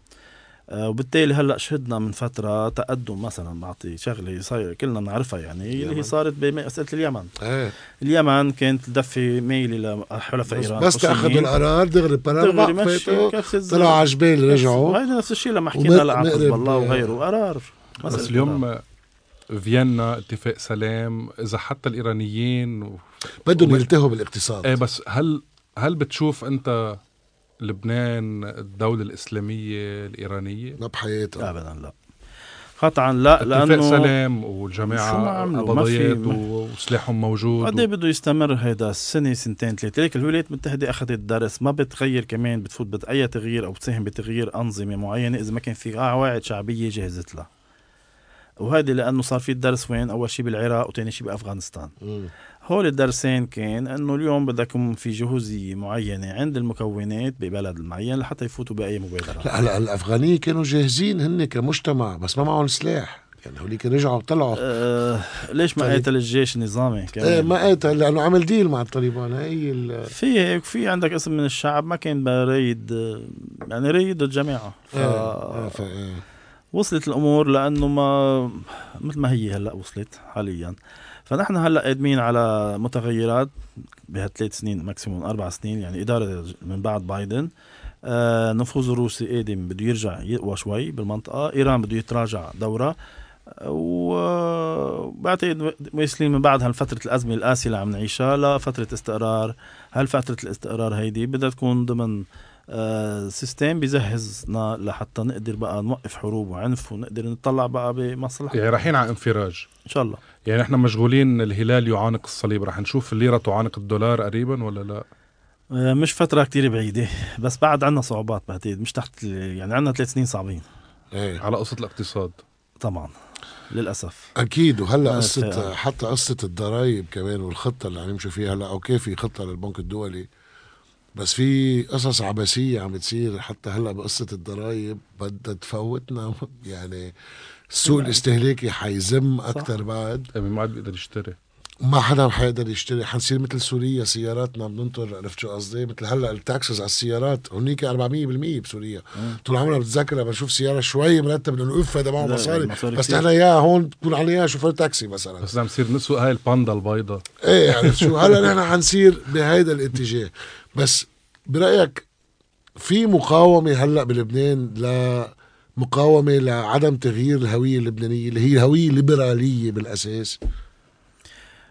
وبالتالي هلأ شهدنا من فترة تقدم مثلا بعطي شغلة صاير كلنا بنعرفها يعني اللي هي صارت بمساله اليمن. إيه. اليمن كانت تدفي ميلي لحلفاء إيران بس تاخذوا القرار دغري دغري مشي طلعوا على جبال رجعوا هذا نفس الشيء لما حكينا هلأ على حزب الله وغيره قرار. بس اليوم فيينا اتفاق سلام إذا حتى الإيرانيين و... بدهم يلتهوا بالإقتصاد. إيه بس هل هل بتشوف أنت لبنان الدولة الإسلامية الإيرانية؟ لا بحياتها. أبدا لا. قطعا لا لأنه سلام والجماعه قبضيات وسلاحهم موجود قد و... بده يستمر هيدا السنة سنتين ثلاثة؟ ليك الولايات المتحدة أخذت درس ما بتغير كمان بتفوت بأي تغيير أو بتساهم بتغيير أنظمة معينة إذا ما كان في قواعد شعبية جهزت لها. وهذه لأنه صار في الدرس وين؟ أول شيء بالعراق وثاني شيء بأفغانستان. م. هول الدرسين كان أنه اليوم بدك يكون في جهوزية معينة عند المكونات ببلد معين لحتى يفوتوا بأي مبادرة لا هلا الأفغانية كانوا جاهزين هن كمجتمع بس ما معهم سلاح يعني هوليك رجعوا طلعوا آه ليش ما طيب. قاتل الجيش النظامي كمان إيه ما قاتل لأنه عمل ديل مع الطالبان هي ال... في هيك في عندك اسم من الشعب ما كان رايد يعني رايد الجماعه ف... إيه. إيه. ف... إيه. وصلت الأمور لأنه ما مثل ما هي هلأ وصلت حاليا فنحن هلأ قادمين على متغيرات بهالثلاث سنين ماكسيموم أربع سنين يعني إدارة من بعد بايدن. آه نفوذ الروسي قادم بده يرجع يقوى شوي بالمنطقة. إيران بده يتراجع دورة. وبعتقد واصلين من بعد هالفترة الأزمة القاسية اللي عم نعيشها لفترة استقرار. هل فترة الاستقرار هيدي بدها تكون ضمن سيستم بيجهزنا لحتى نقدر بقى نوقف حروب وعنف ونقدر نطلع بقى بمصلحة. يعني رايحين على انفراج. إن شاء الله. يعني إحنا مشغولين الهلال يعانق الصليب. رح نشوف الليرة تعانق الدولار قريبا ولا لا؟ آه مش فترة كتير بعيدة بس بعد عنا صعوبات بعتقد مش تحت يعني عنا ثلاث سنين صعبين. إيه. على قصة الاقتصاد. طبعا للأسف. أكيد وهلأ قصه حتى قصة الضرائب كمان والخطة اللي عم نمشي فيها هلأ أوكي في خطة للبنك الدولي. بس في قصص عبثيه عم بتصير حتى هلأ بقصة الضرائب بدها تفوتنا. يعني السوق الاستهلاكي حيزم أكثر بعد. ما عاد بيقدر يشتري. ما حدا حيقدر يشتري. حنصير مثل سوريا سياراتنا بننطر عرفت شو قصدي؟ مثل هلأ ال taxes على السيارات هونيك 400% بسوريا. طول عمرنا بتذكر بشوف سيارة شوي مرتب انه اوف هذا معه مصاري. بس نحن اياها هون بتكون عليها شوفير تاكسي مثلا. بس عم نصير نسوق هاي الباندا البيضاء. إيه عرفت شو؟ هلأ نحن حنصير بهيدا الاتجاه. بس برأيك في مقاومة هلأ بلبنان ل مقاومه لعدم تغيير الهوية اللبنانية اللي هي هوية ليبرالية بالأساس؟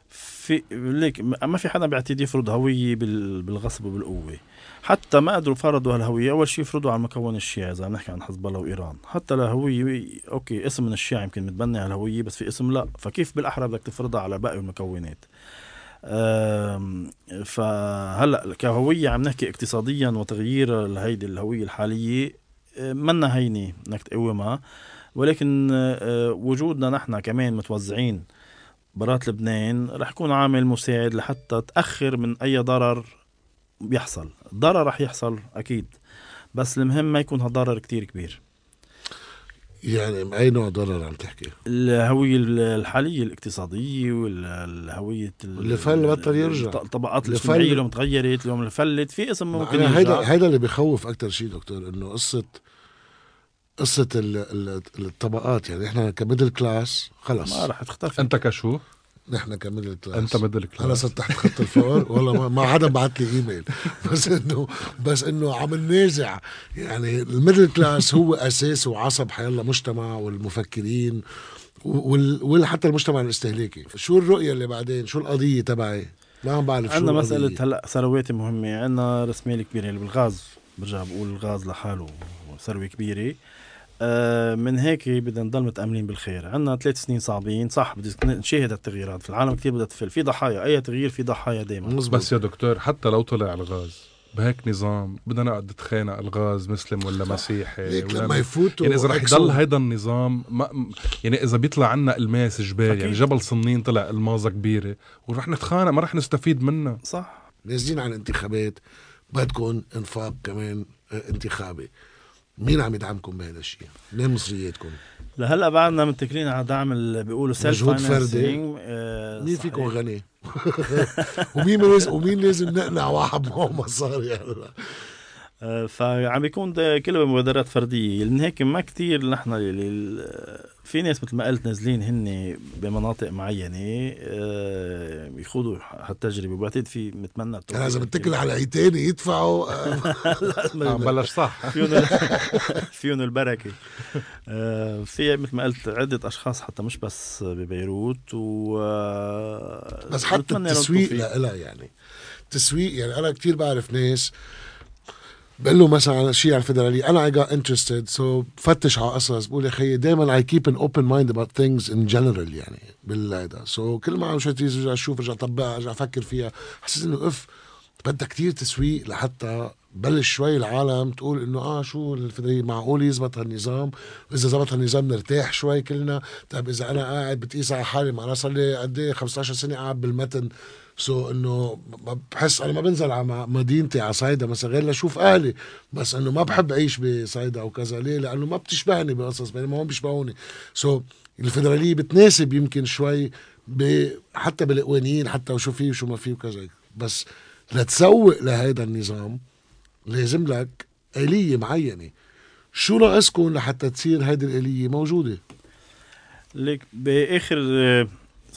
في ليك ما في حدا بيعتدي يفرض هوية بالغصب وبالقوة. حتى ما قدروا فرضوا هالهوية أول شيء يفرضوا على المكون الشيعي إذا عم نحكي عن حزب الله وإيران. حتى الهويه أوكي اسم من الشيعة يمكن متبني هالهويه بس في اسم لا. فكيف بالأحرى بدك تفرضها على باقي المكونات؟ فهلأ كهوية عم نحكي اقتصاديا وتغيير هيدي الهوية الحالية منا هينة انك تقومها. ولكن آه، وجودنا نحن كمان متوزعين برات لبنان رح يكون عامل مساعد لحتى تأخر من أي ضرر بيحصل. ضرر رح يحصل أكيد. بس المهم ما يكون هالضرر كتير كبير. يعني أي نوع ضرر عم تحكي؟ الهوية الحالية الاقتصادية والهوية اللي فل بطل يرجع. الطبقات الاجتماعية اللي تغيرت اللي فلت في اسم ممكن هيدا هيدا اللي بخوف أكثر شيء دكتور إنه قصة قصة ال- الطبقات يعني إحنا ك middle class خلص. ما راح تختفي. أنت كشو؟ نحن ك middle class أنت middle أنا class صرت تحت خط الفقر والله ما, ما حدا بعت لي إيميل. بس انه بس إنه عم ننازع. يعني ال middle class هو أساس وعصب حيلا مجتمع والمفكرين وال, وال حتى المجتمع الاستهلاكي. شو الرؤية اللي بعدين؟ شو القضية تبعي؟ ما عم بعرف شو عندنا. مسألة هلا ثروات مهمة. عندنا راس مال كبير اللي بالغاز. برجع بقول الغاز لحاله. ثروة كبيرة. آه من هيك بدنا نضل متأملين بالخير. عندنا ثلاث سنين صعبين. صح بدك نشاهد التغييرات. في العالم كثير بدها تفل. في ضحايا. أي تغيير في ضحايا دائما. بس يا دكتور حتى لو طلع الغاز بهيك نظام بدنا نقعد نتخانق الغاز مسلم ولا مسيحي ليك ولا لما يفوتوا يعني إذا رح. يضل هيدا النظام ما يعني إذا بيطلع عنا الماس جبال يعني. جبل صنين طلع ألماسة كبيرة ورح نتخانق ما رح نستفيد منها. صح. نازلين على الانتخابات بدكم انفاق كمان آه، انتخابي. مين عم يدعمكم بهذا الشيء؟ منين مصرياتكم؟ لهلا بعدنا متكلين على دعم اللي بيقولوا self مجهود فردي. آه مين. فيكم غني؟ ومين لازم ومين لازم نقنع واحد معه مصاري هلا؟ فعم بيكون ده كله مبادرات فردية. لأن هيك ما كتير نحن في ناس مثل ما قلت نازلين هن بمناطق معينة آه، يخوضوا هالتجربة. وبعتقد في متمنى أنا إذا بتكل على ايتين يدفعوا. آه، عم بلش صح. فيهم فيهم البركة. آه، في مثل ما قلت عدة أشخاص حتى مش بس ببيروت و بس حتى بتمنى التسويق. لها يعني تسويق يعني أنا كتير بعرف ناس بقول له مثلا شيء على الفدرالية أنا I got interested. So بفتش على قصص بقول يا خيي دائما I keep an open mind about things in general يعني بالهيدا so كل ما عم شوي أرجع أشوف أرجع اطبقها أرجع أفكر فيها. حسيت إنه إف بدها كتير تسويق لحتى بلش شوي العالم تقول إنه آه شو الفدرالية معقول يزبط هالنظام واذا زبط هالنظام نرتاح شوي كلنا. طيب إذا أنا قاعد بتقيس على حالي ما أنا صار لي قد إيه 15 سنة قاعد بالمتن. so إنه ما بحس أنا ما بنزل على مدينتي على صيدا مثلا غير لأشوف أهلي. بس إنه ما بحب أعيش بصيدا أو كذا. ليه؟ لأنه ما بتشبهني بقصص بينما هون بيشبهوني. سو الفدرالية بتناسب يمكن شوي ب... حتى بالقوانين حتى وشو فيه وشو ما فيه وكذا. بس لتسوق لهيدا النظام لازم لك آلية معينة. شو ناقصكم لحتى تصير هيدي الآلية موجودة؟ ليك بآخر آه،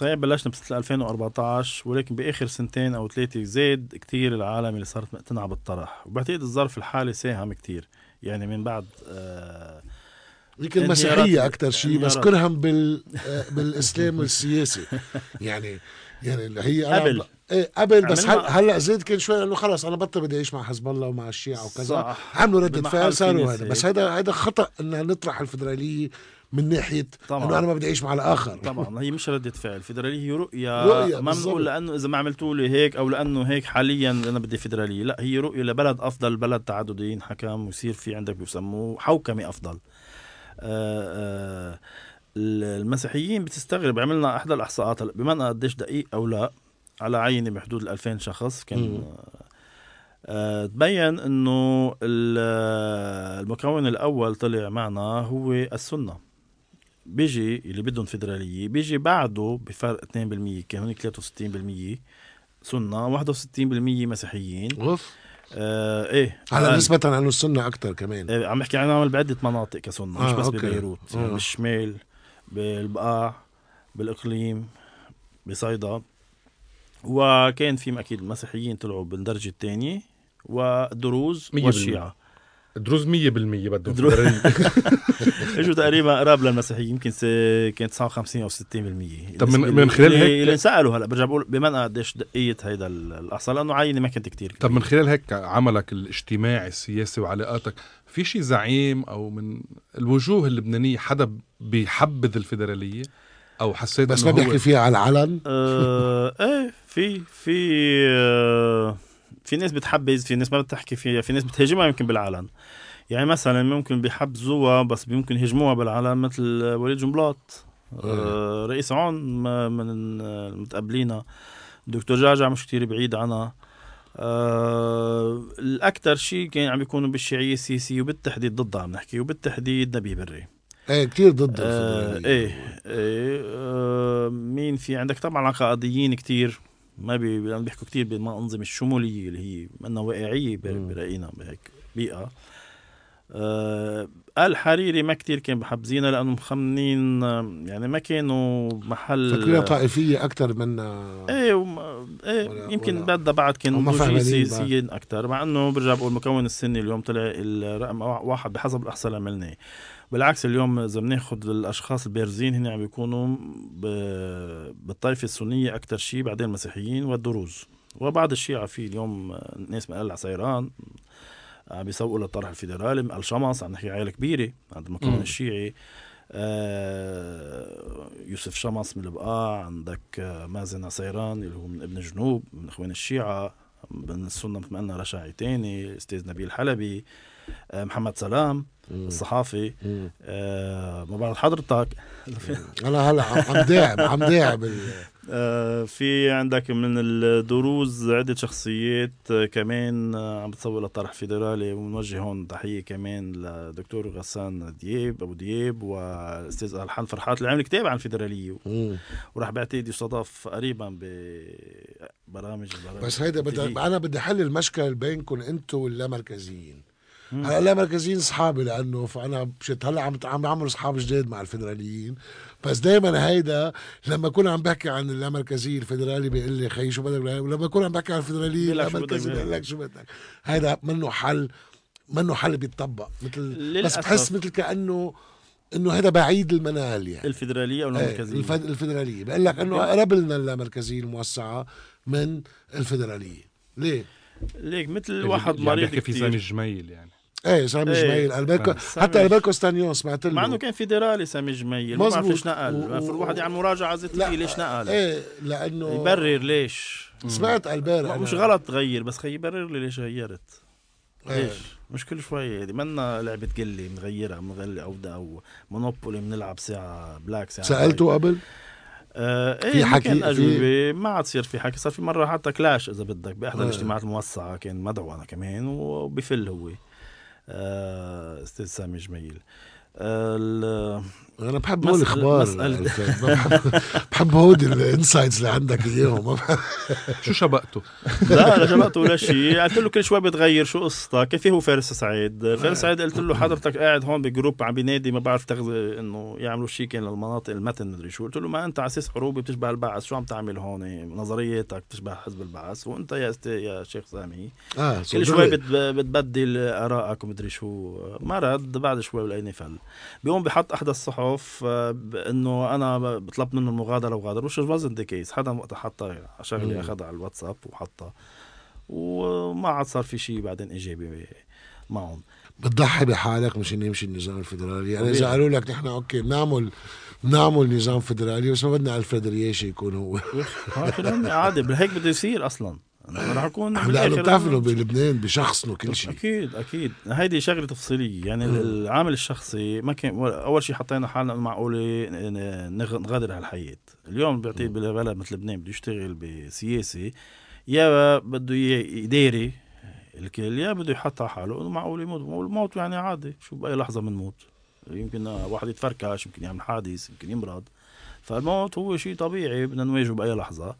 صحيح بلشنا بسنة 2014 ولكن بآخر سنتين أو ثلاثة زاد كتير العالم اللي صارت مقتنعة بالطرح وبعتقد الظرف الحالي ساهم كتير يعني من بعد آه يمكن مسيحية أكتر شيء بس. كرهم بال آه، بالإسلام السياسي يعني يعني اللي هي قبل. إيه قبل بس هل عملنا- هلأ زاد كان شوي لأنه خلص أنا بطل بدي أعيش مع حزب الله ومع الشيعة وكذا. عملوا ردة فعل صاروا هذا بس. هذا هذا خطأ ان نطرح الفدرالية من ناحية طبعاً. إنه أنا ما بدي أعيش مع الآخر. طبعا. هي مش ردة فعل. الفدرالية هي رؤية, رؤية ما. بنقول لأنه إذا ما عملتوا لي هيك أو لأنه هيك حاليا أنا بدي فدرالية. لا هي رؤية لبلد أفضل بلد تعددي ينحكم ويصير في عندك بيسموه حوكمة أفضل. آه آه المسيحيين بتستغرب. عملنا إحدى الإحصاءات بما أنا قديش دقيق أو لا. على عينه بحدود ال 2000 شخص كان. آه تبين إنه ال- المكون الأول طلع معنا هو السنة. بيجي اللي بدهم فيدرالية بيجي بعده بفرق 2% كان هونيك 63% سنة 61% مسيحيين أوف آه إيه على. نسبة عن السنة أكتر كمان آه، عم بحكي عن عمل بعدة مناطق كسنة مش آه، بس أوكي. ببيروت آه. يعني بالشمال بالبقاع بالإقليم بصيدا وكان في أكيد المسيحيين طلعوا بالدرجة الثانية والدروز مية والشيعة دروز 100% بدهم دروز. اجوا تقريبا قراب للمسيحيين يمكن س... كان 59 أو 60% طب من- من خلال هيك- اللي انسألوا هلا برجع بقول بمن قديش دقيه هيدا ال- الاحصاء لأنه عينه ما كانت كتير طب من خلال هيك عملك الاجتماعي السياسي وعلاقاتك في شي زعيم أو من الوجوه اللبنانية حدا بيحبذ الفدراليه أو حسيت بس ما بيحكي فيها على العلن؟ آه إيه في في آه في ناس بتحبز في ناس ما بتحكي فيها في ناس بتهاجمها يمكن بالعلن يعني مثلا ممكن بيحبزوها بس ممكن يهاجموها بالعلن مثل وليد جنبلاط آه رئيس عون من المتقبلين دكتور جعجع مش كتير بعيد عنها. آه الاكثر شيء كان عم بيكونوا بالشيعية السياسيه وبالتحديد ضدها عم نحكي وبالتحديد نبي بري. إيه كتير ضد آه إيه إيه آه مين في عندك؟ طبعا عقائديين كتير. ما بي بيحكوا كتير بالأنظمة الشمولية اللي هي منا واقعية ب- مم. برأينا بهيك بيئة. آه قال حريري ما كتير كان بحب زينة لأنه مخمنين يعني ما كانوا محل فكرة طائفية أكثر من آه، إيه وما إيه ولا- يمكن ولا- بدها بعد كان سياسيين أكثر مع إنه برجع بقول المكون السني اليوم طلع الرقم واحد بحسب الأحصاء اللي عملناه بالعكس اليوم إذا بناخذ الأشخاص البارزين هن عم بيكونوا ب- بالطائفة السنية أكثر شيء بعدين المسيحيين والدروز وبعض الشيعة في اليوم ناس من قلع عسيران عم بيسوقوا للطرح الفيدرالي الشمس عم نحكي عائلة كبيرة عند المكون. الشيعي آه، يوسف شمس من البقاع عندك آه، مازن عسيران اللي هو من ابن جنوب من إخوان الشيعة من السنة مثل ما قلنا رشاعي تاني أستاذ نبيل حلبي آه، محمد سلام. الصحافي. آه، ما بعرف حضرتك أنا هلا عم عم داعب عم داعب ال- آه، في عندك من الدروز عدة شخصيات آه، كمان آه، عم بتسوي لطرح فيدرالي ونوجه هون تحية كمان لدكتور غسان دياب أبو دياب والأستاذ ألحان فرحات اللي عمل كتاب عن الفيدرالية. وراح بعتقد يستضاف قريبا ببرامج بس هيدا بدي. أنا بدي حل المشكل بينكم أنتم واللامركزيين هلا اللامركزيين أصحابي لأنه فأنا مشيت هلا عم عم بعمل أصحاب جداد مع الفدراليين. بس دائما هيدا لما أكون عم بحكي عن اللامركزيه الفدرالي بيقول لي خي شو بدك ولما أكون عم بحكي عن الفدراليه بيقول لك شو بدك اللامركزي بيقول لك شو بدك. هيدا منه حل منه حل بيتطبق. مثل بس. بحس مثل كأنه إنه هذا بعيد المنال يعني. الفيدرالية أو إيه، المركزية الفد... الفدرالية. بقول لك إنه أقرب لنا اللامركزيه الموسعة من الفدرالية. ليه؟ ليك مثل واحد يعني مريض بيحكي في سامي الجميل يعني. إيه سامي إيه. جميل. البركو حتى البركو ستانيون سمعت له مع إنه كان فيدرالي سامي جميل. ما بعرف. ليش نقل. و- الواحد يعمل مراجعة ذاتية ليش نقل؟ إيه لأنه يبرر ليش. سمعت البير مش غلط تغير بس خي يبرر لي ليش غيرت. إيه. ليش؟ مش كل شوي هذه منا لعبة قلة بنغيرها بنغلي أو دا أو مونوبولي بنلعب ساعة بلاك ساعة. سألته قبل؟ آه في إيه حكي- حكي في- أجوبة. ما عاد يصير في حكي. صار في مرة حتى كلاش إذا بدك بإحدى آه. الاجتماعات الموسعة كان مدعو أنا كمان وبفل هو. آه أستاذ سامي جميل. آه أنا بحب هول الأخبار مسألة. بحب بحب هودي الانسايتس اللي عندك اياهم ما بحب- شو شبقته؟ لا لا جبقت ولا شيء قلت له كل شوي بتغير شو قصتك؟ كيف هو فارس سعيد؟ فارس سعيد قلت له حضرتك قاعد هون بجروب عم بينادي ما بعرف تغذي إنه يعملوا شيء كان للمناطق المتن مدري شو. قلت له ما أنت على أساس حروبي بتشبه البعث. شو عم تعمل هون؟ نظرياتك بتشبه حزب البعث. وأنت يا است... يا شيخ سامي آه كل شوي صدقني. بت... بتبدل آرائك ومدري شو. ما رد بعد شوي بلاقيني فل. بيقوم بحط احدى الصحف آه، ب- انه أنا بطلب منه المغادرة وغادر وش wasn't the case. حدا وقتها حطها شغله. أخذها على الواتساب وحطها. وما عاد صار في شيء بعدين ايجابي معهم. بتضحي بحالك مشان يمشي النظام الفدرالي. يعني إذا. قالوا لك نحن أوكي بنعمل بنعمل نظام فدرالي بس ما بدنا الفريد رياشي يكون هو عادي هيك بده يصير أصلا. رح أكون لأنه بتعرف بلبنان بشخصنه كل شيء. أكيد أكيد. هيدي شغلة تفصيلية. يعني. العامل الشخصي ما كان أول شيء حطينا حالنا معقولة نغ- نغادر هالحياة. اليوم بعتقد ببلد مثل لبنان بده يشتغل بسياسة يا بده يداري الكل يا بده يحط على حاله إنه معقول يموت. الموت يعني عادي شو بأي لحظة بنموت يمكن واحد يتفركش يمكن يعمل حادث يمكن يمرض. فالموت هو شيء طبيعي بدنا نواجهه بأي لحظة.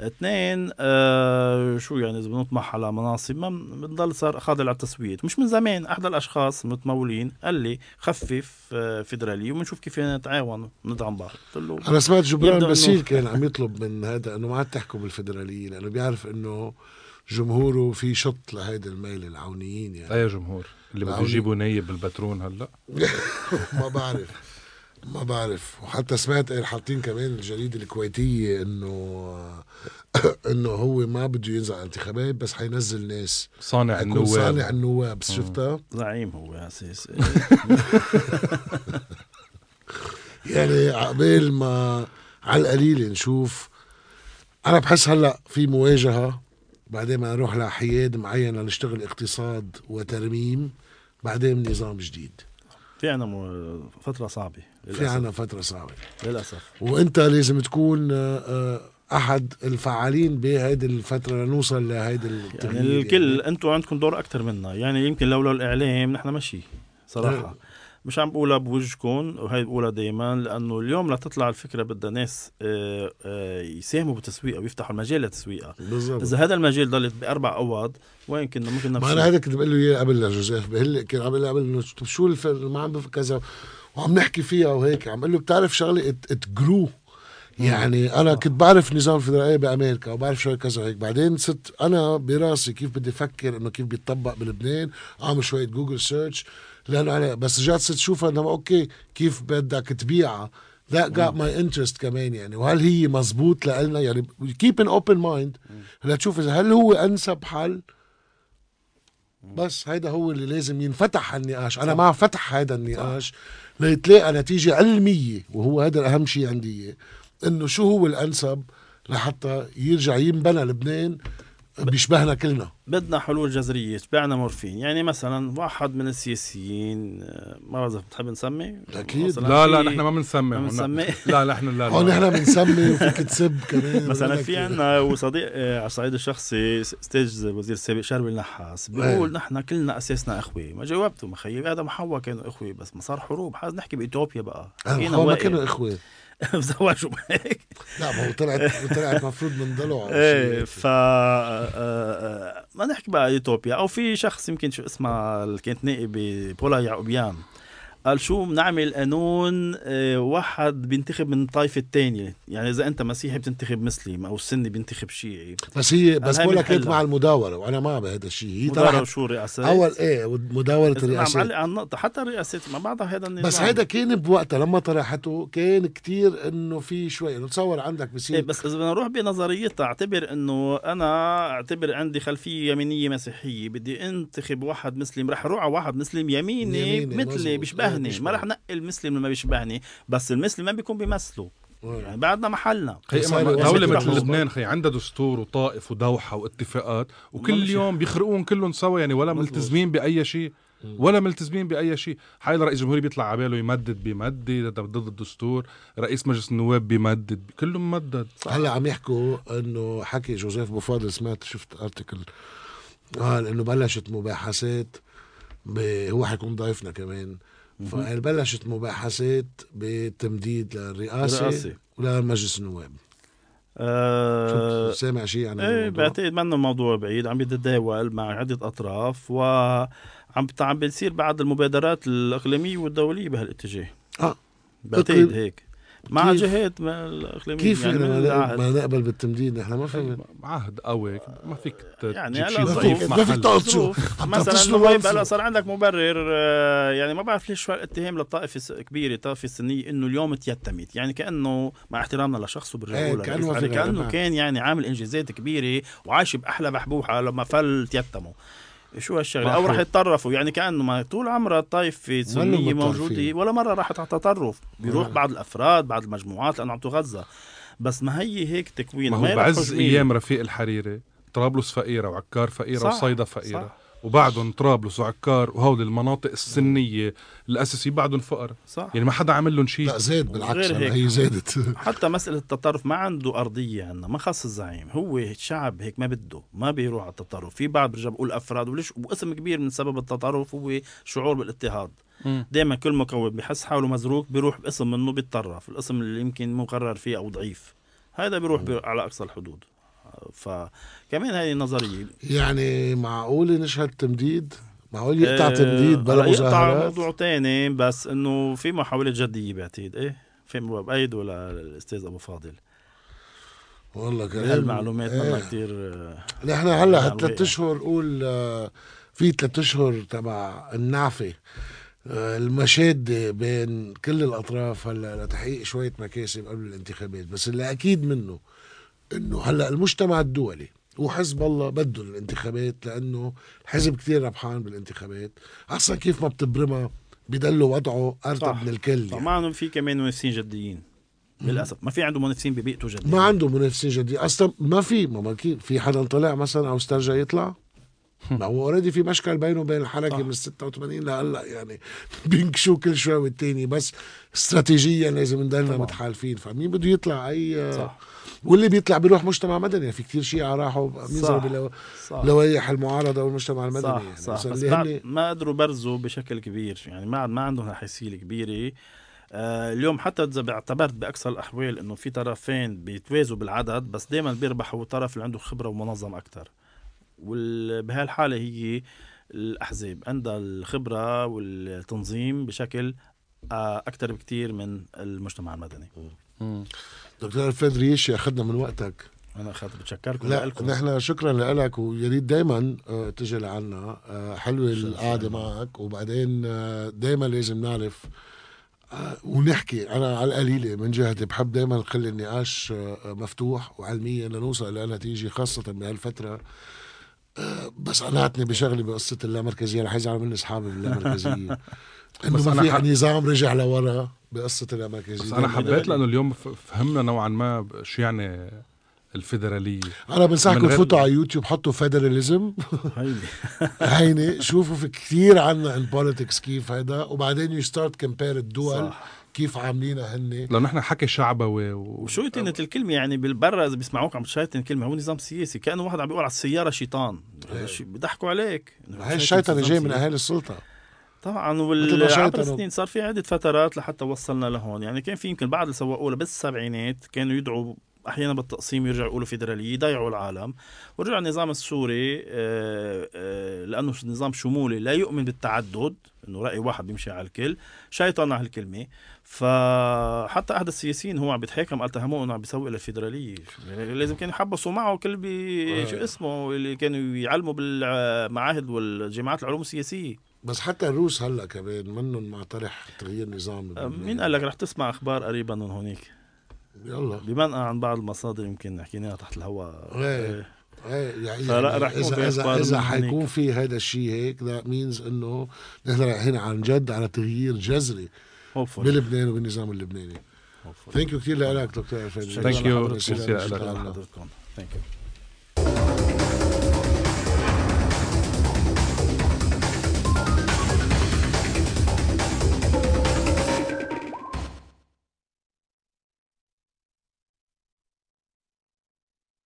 اثنين آه شو يعني إذا بنطمح على مناصب؟ ما بنضل صار خاضع على التسويت مش من زمان أحد الأشخاص المتمولين قال لي خفف آه فيدراليه وبنشوف كيف نتعاون ندعم بعض قلت له أنا سمعت جبران باسيل كان عم يطلب من هذا إنه ما عاد تحكوا بالفدراليه لأنه بيعرف إنه جمهوره في شط لهيدا الميل العونيين يعني. أي جمهور؟ اللي بده. يجيبوا نايب بالبترون هلأ؟ ما بعرف. ما بعرف. وحتى سمعت حاطين كمان الجريدة الكويتية إنه إنه هو ما بده ينزل على الانتخابات بس حينزل ناس. صانع حيكون صانع النواب النواب بس شفتها؟ زعيم هو أساس يعني عقبال ما على القليل نشوف. أنا بحس هلأ في مواجهة بعدين ما نروح لحياد معين لنشتغل اقتصاد وترميم بعدين نظام جديد. في عنا مو- فترة صعبة في عنا فترة صعبة. للأسف. وأنت لازم تكون آه، آه، أحد الفعالين بهيدي الفترة لنوصل لهيدي التغيير يعني. الكل أنتم عندكم دور أكثر منا. يعني يمكن لولا الإعلام نحن ماشي صراحة. مش عم بقولها بوجهكم وهي بقولها دائما لأنه اليوم لتطلع الفكرة بدها ناس آه، آه، يساهموا بالتسويقها ويفتحوا المجال للتسويقها. بالضبط. إذا هذا المجال ضلت بأربع أوض وين كنا؟ ممكن ما أنا هذا كنت بقول له إياه قبل لجوزيف بقول كان عم بقول قبل إنه شو ما عم كذا وعم نحكي فيها وهيك. عم بقول له بتعرف شغلة؟ ات جرو يعني أنا كنت بعرف نظام الفدرالية بأمريكا وبعرف شوي كذا وهيك. بعدين صرت أنا براسي كيف بدي أفكر إنه كيف بيتطبق بلبنان أعمل شوية Google search لأنه أنا بس رجعت صرت أشوفها إنه okay كيف بدك تبيعها؟ That got my interest كمان يعني. وهل هي مزبوط لنا يعني keep an open mind. لتشوف إذا هل هو أنسب حل؟ بس هيدا هو اللي لازم ينفتح النقاش. أنا مع فتح هذا النقاش ليتلاقى نتيجة علمية وهو هذا الأهم شيء عندي. إنه شو هو الأنسب لحتى يرجع ينبنى لبنان؟ بيشبهنا كلنا. بدنا حلول جذرية تبعنا مورفين. يعني مثلا واحد من السياسيين آه، ما بعرف بتحب نسمي؟ أكيد. لا لا نحن ما بنسمي ما. بنسمي؟ لا لا نحن لا هون نحن بنسمي وفيك تسب كمان. مثلا في عنا وصديق آه، على الصعيد الشخصي ستيج وزير السابق شربي النحاس بيقول إيه. نحن كلنا أساسنا إخوة. ما جاوبته مخيب آدم وحواء كانوا إخوة بس ما صار حروب. حاز نحكي بايثيوبيا بقى. هون ما. كانوا إخوة. زواجوا هيك لا ما هو طلعت طلعت مفروض من ضلع شيء إيه. ف آه، آه، ما نحكي بقى ايثيوبيا أو في شخص يمكن شو اسمها اللي كانت نائبة بولا يعقوبيان قال شو بنعمل قانون آه، واحد بينتخب من الطائفه الثانية يعني إذا أنت مسيحي بتنتخب مسلم أو السني بينتخب شيعي. بس هي بس بقول لك. مع المداورة وأنا مع بهذا الشيء. هي مدارة طلعت وشو رئاسات؟ أول إيه مداورة إذا عم الرئاسات علق على النقطة حتى الرئاسات مع بعضها هذا النظام. بس هيدا كان بوقتها لما طرحته كان كتير إنه في شوي إنه تصور عندك إيه بصير بس إذا بدنا نروح بنظريتها أعتبر إنه أنا أعتبر عندي خلفية يمينية مسيحية. بدي أنتخب واحد مسلم رح أروح على واحد مسلم يميني, يميني، مثلي مزبوط. بيشبهني. بيشبه. ما رح نقي المسلم اللي ما بيشبهني بس المسلم ما بيكون بيمثله. يعني بعدنا محلنا. دولة مثل. لبنان خي عندها دستور وطائف ودوحة واتفاقات وكل. يوم بيخرقون كلهم سوا يعني ولا. ملتزمين بأي شيء. ولا ملتزمين بأي شيء. حي رئيس الجمهورية بيطلع على باله يمدد بيمدد. ضد الدستور. رئيس مجلس النواب بيمدد. كله ممدد هلا عم يحكوا إنه حكي جوزيف بوفاضل سمعت شفت ارتكل قال إنه بلشت مباحثات ب... هو حيكون ضيفنا كمان. فقال بلشت مباحثات بتمديد للرئاسة. ولمجلس النواب. شو سامع شيء عن إيه بعتقد منه الموضوع بعيد عم بيتداول مع عدة أطراف وعم عم بتصير بعض المبادرات الإقليمية والدولية بهالاتجاه. آه. بعتقد هيك. مع كيف- جهات ما الاقليميه كيف يعني ما ما نقبل بالتمديد نحن ما في عهد قوي ما فيك يعني هلا شيء ظروف. ما فيك. تقعد. عم مثلا. هلا صار عندك مبرر آه، يعني ما بعرف ليش شو الاتهام للطائفة كبيرة الطائفه السنية إنه اليوم تيتمت يعني كأنه مع احترامنا لشخصه إيه، بالرجوله كأنه يعني كأنه. كان يعني عامل إنجازات كبيرة وعايش بأحلى بحبوحه لما فل تيتموا شو هالشغلة أو. رح يتطرفوا يعني كأنه ما طول عمرها الطائفه السنيه متطرفين. موجودة ولا مرة راحت على تطرف بيروح. بعض الأفراد بعض المجموعات لأنه عم تغذى بس ما هي هيك تكوين ما هو بعز. أيام رفيق الحريري طرابلس فقيرة وعكار فقيرة صح، وصيدا فقيرة صح. وبعدهم طرابلس وعكار وهول المناطق السنية. الاساسيه بعدهم فقر. صح. يعني ما حدا عامل لهم شيء. لا زاد بالعكس غير هلا هيك. هي زادت. حتى مسألة التطرف ما عنده أرضية عنا ما خص الزعيم. هو الشعب هيك ما بده ما بيروح على التطرف. في بعض برجع بقول أفراد وليش؟ واسم كبير من سبب التطرف هو شعور بالاضطهاد. دائما كل مكون بحس حاله مزروق بيروح باسم منه بيتطرف. الاسم اللي يمكن مقرر فيه أو ضعيف. هذا بيروح بي على أقصى الحدود. فكمان هذه نظرية. يعني معقول نشهد تمديد؟ معقول يقطع آه، تمديد بلا يقطع موضوع تاني بس إنه في محاولة جدية بعتقد. إيه؟ في بأيده للأستاذ أبو فاضل؟ والله كلام هالمعلومات إيه. منا كتير؟ نحن هلأ نعم، هالثلاث. أشهر قول آه، في ثلاث أشهر تبع النعفة آه، المشادة بين كل الأطراف هلأ لتحقيق شوية مكاسب قبل الانتخابات بس اللي أكيد منه إنه هلأ المجتمع الدولي وحزب الله بده الانتخابات لأنه الحزب كتير ربحان بالانتخابات. أصلا كيف ما بتبرمها بضلوا وضعه أرتب صح. من الكل يعني. ما عندهم في كمان منافسين جديين للاسف ما في عندهم منافسين ببيئته جديين ما عنده منافسين جديد أصلا ما في ما ما كي- في حدا طلع مثلا أو استرجع يطلع؟ ما هو اوريدي في مشكل بينه وبين الحركه. من 86 لهلأ يعني بينكشوا كل شوي والتاني بس استراتيجيا لازم نضلنا. متحالفين. فمين بده يطلع؟ أي صح. واللي بيطلع بيروح مجتمع مدني. في كتير شيعة راحوا بينزلوا صح. بلو... صح. لوائح المعارضة والمجتمع المدني. صح. يعني. صح بس بعد ما قدروا برزوا بشكل كبير. يعني ما ما عندهم حيثيه كبيرة. آه اليوم حتى إذا اعتبرت بأكثر الأحوال إنه في طرفين بيتوازوا بالعدد بس دائما بيربح هو الطرف اللي عنده خبرة ومنظم أكثر وبهالحاله هي الأحزاب عندها الخبرة والتنظيم بشكل آه أكثر بكثير من المجتمع المدني. دكتور الفيد ريشي أخذنا من وقتك. أنا أخذت بتشكركم لا نحن شكرا لك ويا ريت دائما تجي لعنا آه، حلوة القعدة معك. وبعدين دائما لازم نعرف آه، ونحكي. أنا على القليلة من جهتي بحب دائما نخلي النقاش آه، مفتوح وعلميا لنوصل إلى نتيجة خاصة بهالفترة. آه، بس قنعتني بشغله بقصة اللامركزية رح يزعلوا مني أصحابي باللامركزية. إنه بس ما أنا في حب- نظام رجع لورا بقصة اللامركزيه بس أنا حبيت لأنه اليوم فهمنا نوعا ما شو يعني الفيدرالية. أنا بنصحكم من غير- فوتوا على يوتيوب حطوا federalism هيني شوفوا في كثير عنا ال politics كيف هيدا وبعدين you start compare الدول صح. كيف عاملينها هن لأنه نحن حكي شعبوي و... وشو تنة الكلمة؟ يعني بالبرة إذا بيسمعوك عم تشيطن الكلمة هو نظام سياسي كأنه واحد عم بيقول على السيارة شيطان. شو- بيضحكوا عليك. هاي نظام جاي من. اهالي السلطة. طبعا وعبر. السنين صار في عدة فترات لحتى وصلنا لهون. يعني كان في يمكن بعض اللي لها بالسبعينات كانوا يدعوا أحيانا بالتقسيم يرجعوا يقولوا فيدرالية يضيعوا العالم. ورجع النظام السوري آه، آه، لأنه نظام شمولي لا يؤمن بالتعدد إنه رأي واحد بيمشي على الكل شيطان على هالكلمه فحتى أحد السياسيين هو عم بيتحاكم قال اتهموه إنه عم بيسوق للفيدراليه يعني لازم كانوا يحبسوا معه كل بي شو اسمه اللي كانوا يعلموا بالمعاهد والجامعات العلوم السياسية. بس حتى الروس هلأ كمان منهم مع طرح تغيير نظام. مين قال لك رح تسمع أخبار قريبا من هونيك يلا بمنقى عن بعض المصادر يمكن حكيناها تحت الهواء إيه. إيه يعني, فلا يعني رح اذا اذا هنيك. حيكون في هذا الشيء هيك that means إنه نحن رايحين عن جد على تغيير جذري بلبنان وبالنظام اللبناني ثانك يو كثير لك دكتور Thank you. شكراً كثير. لك. Thank you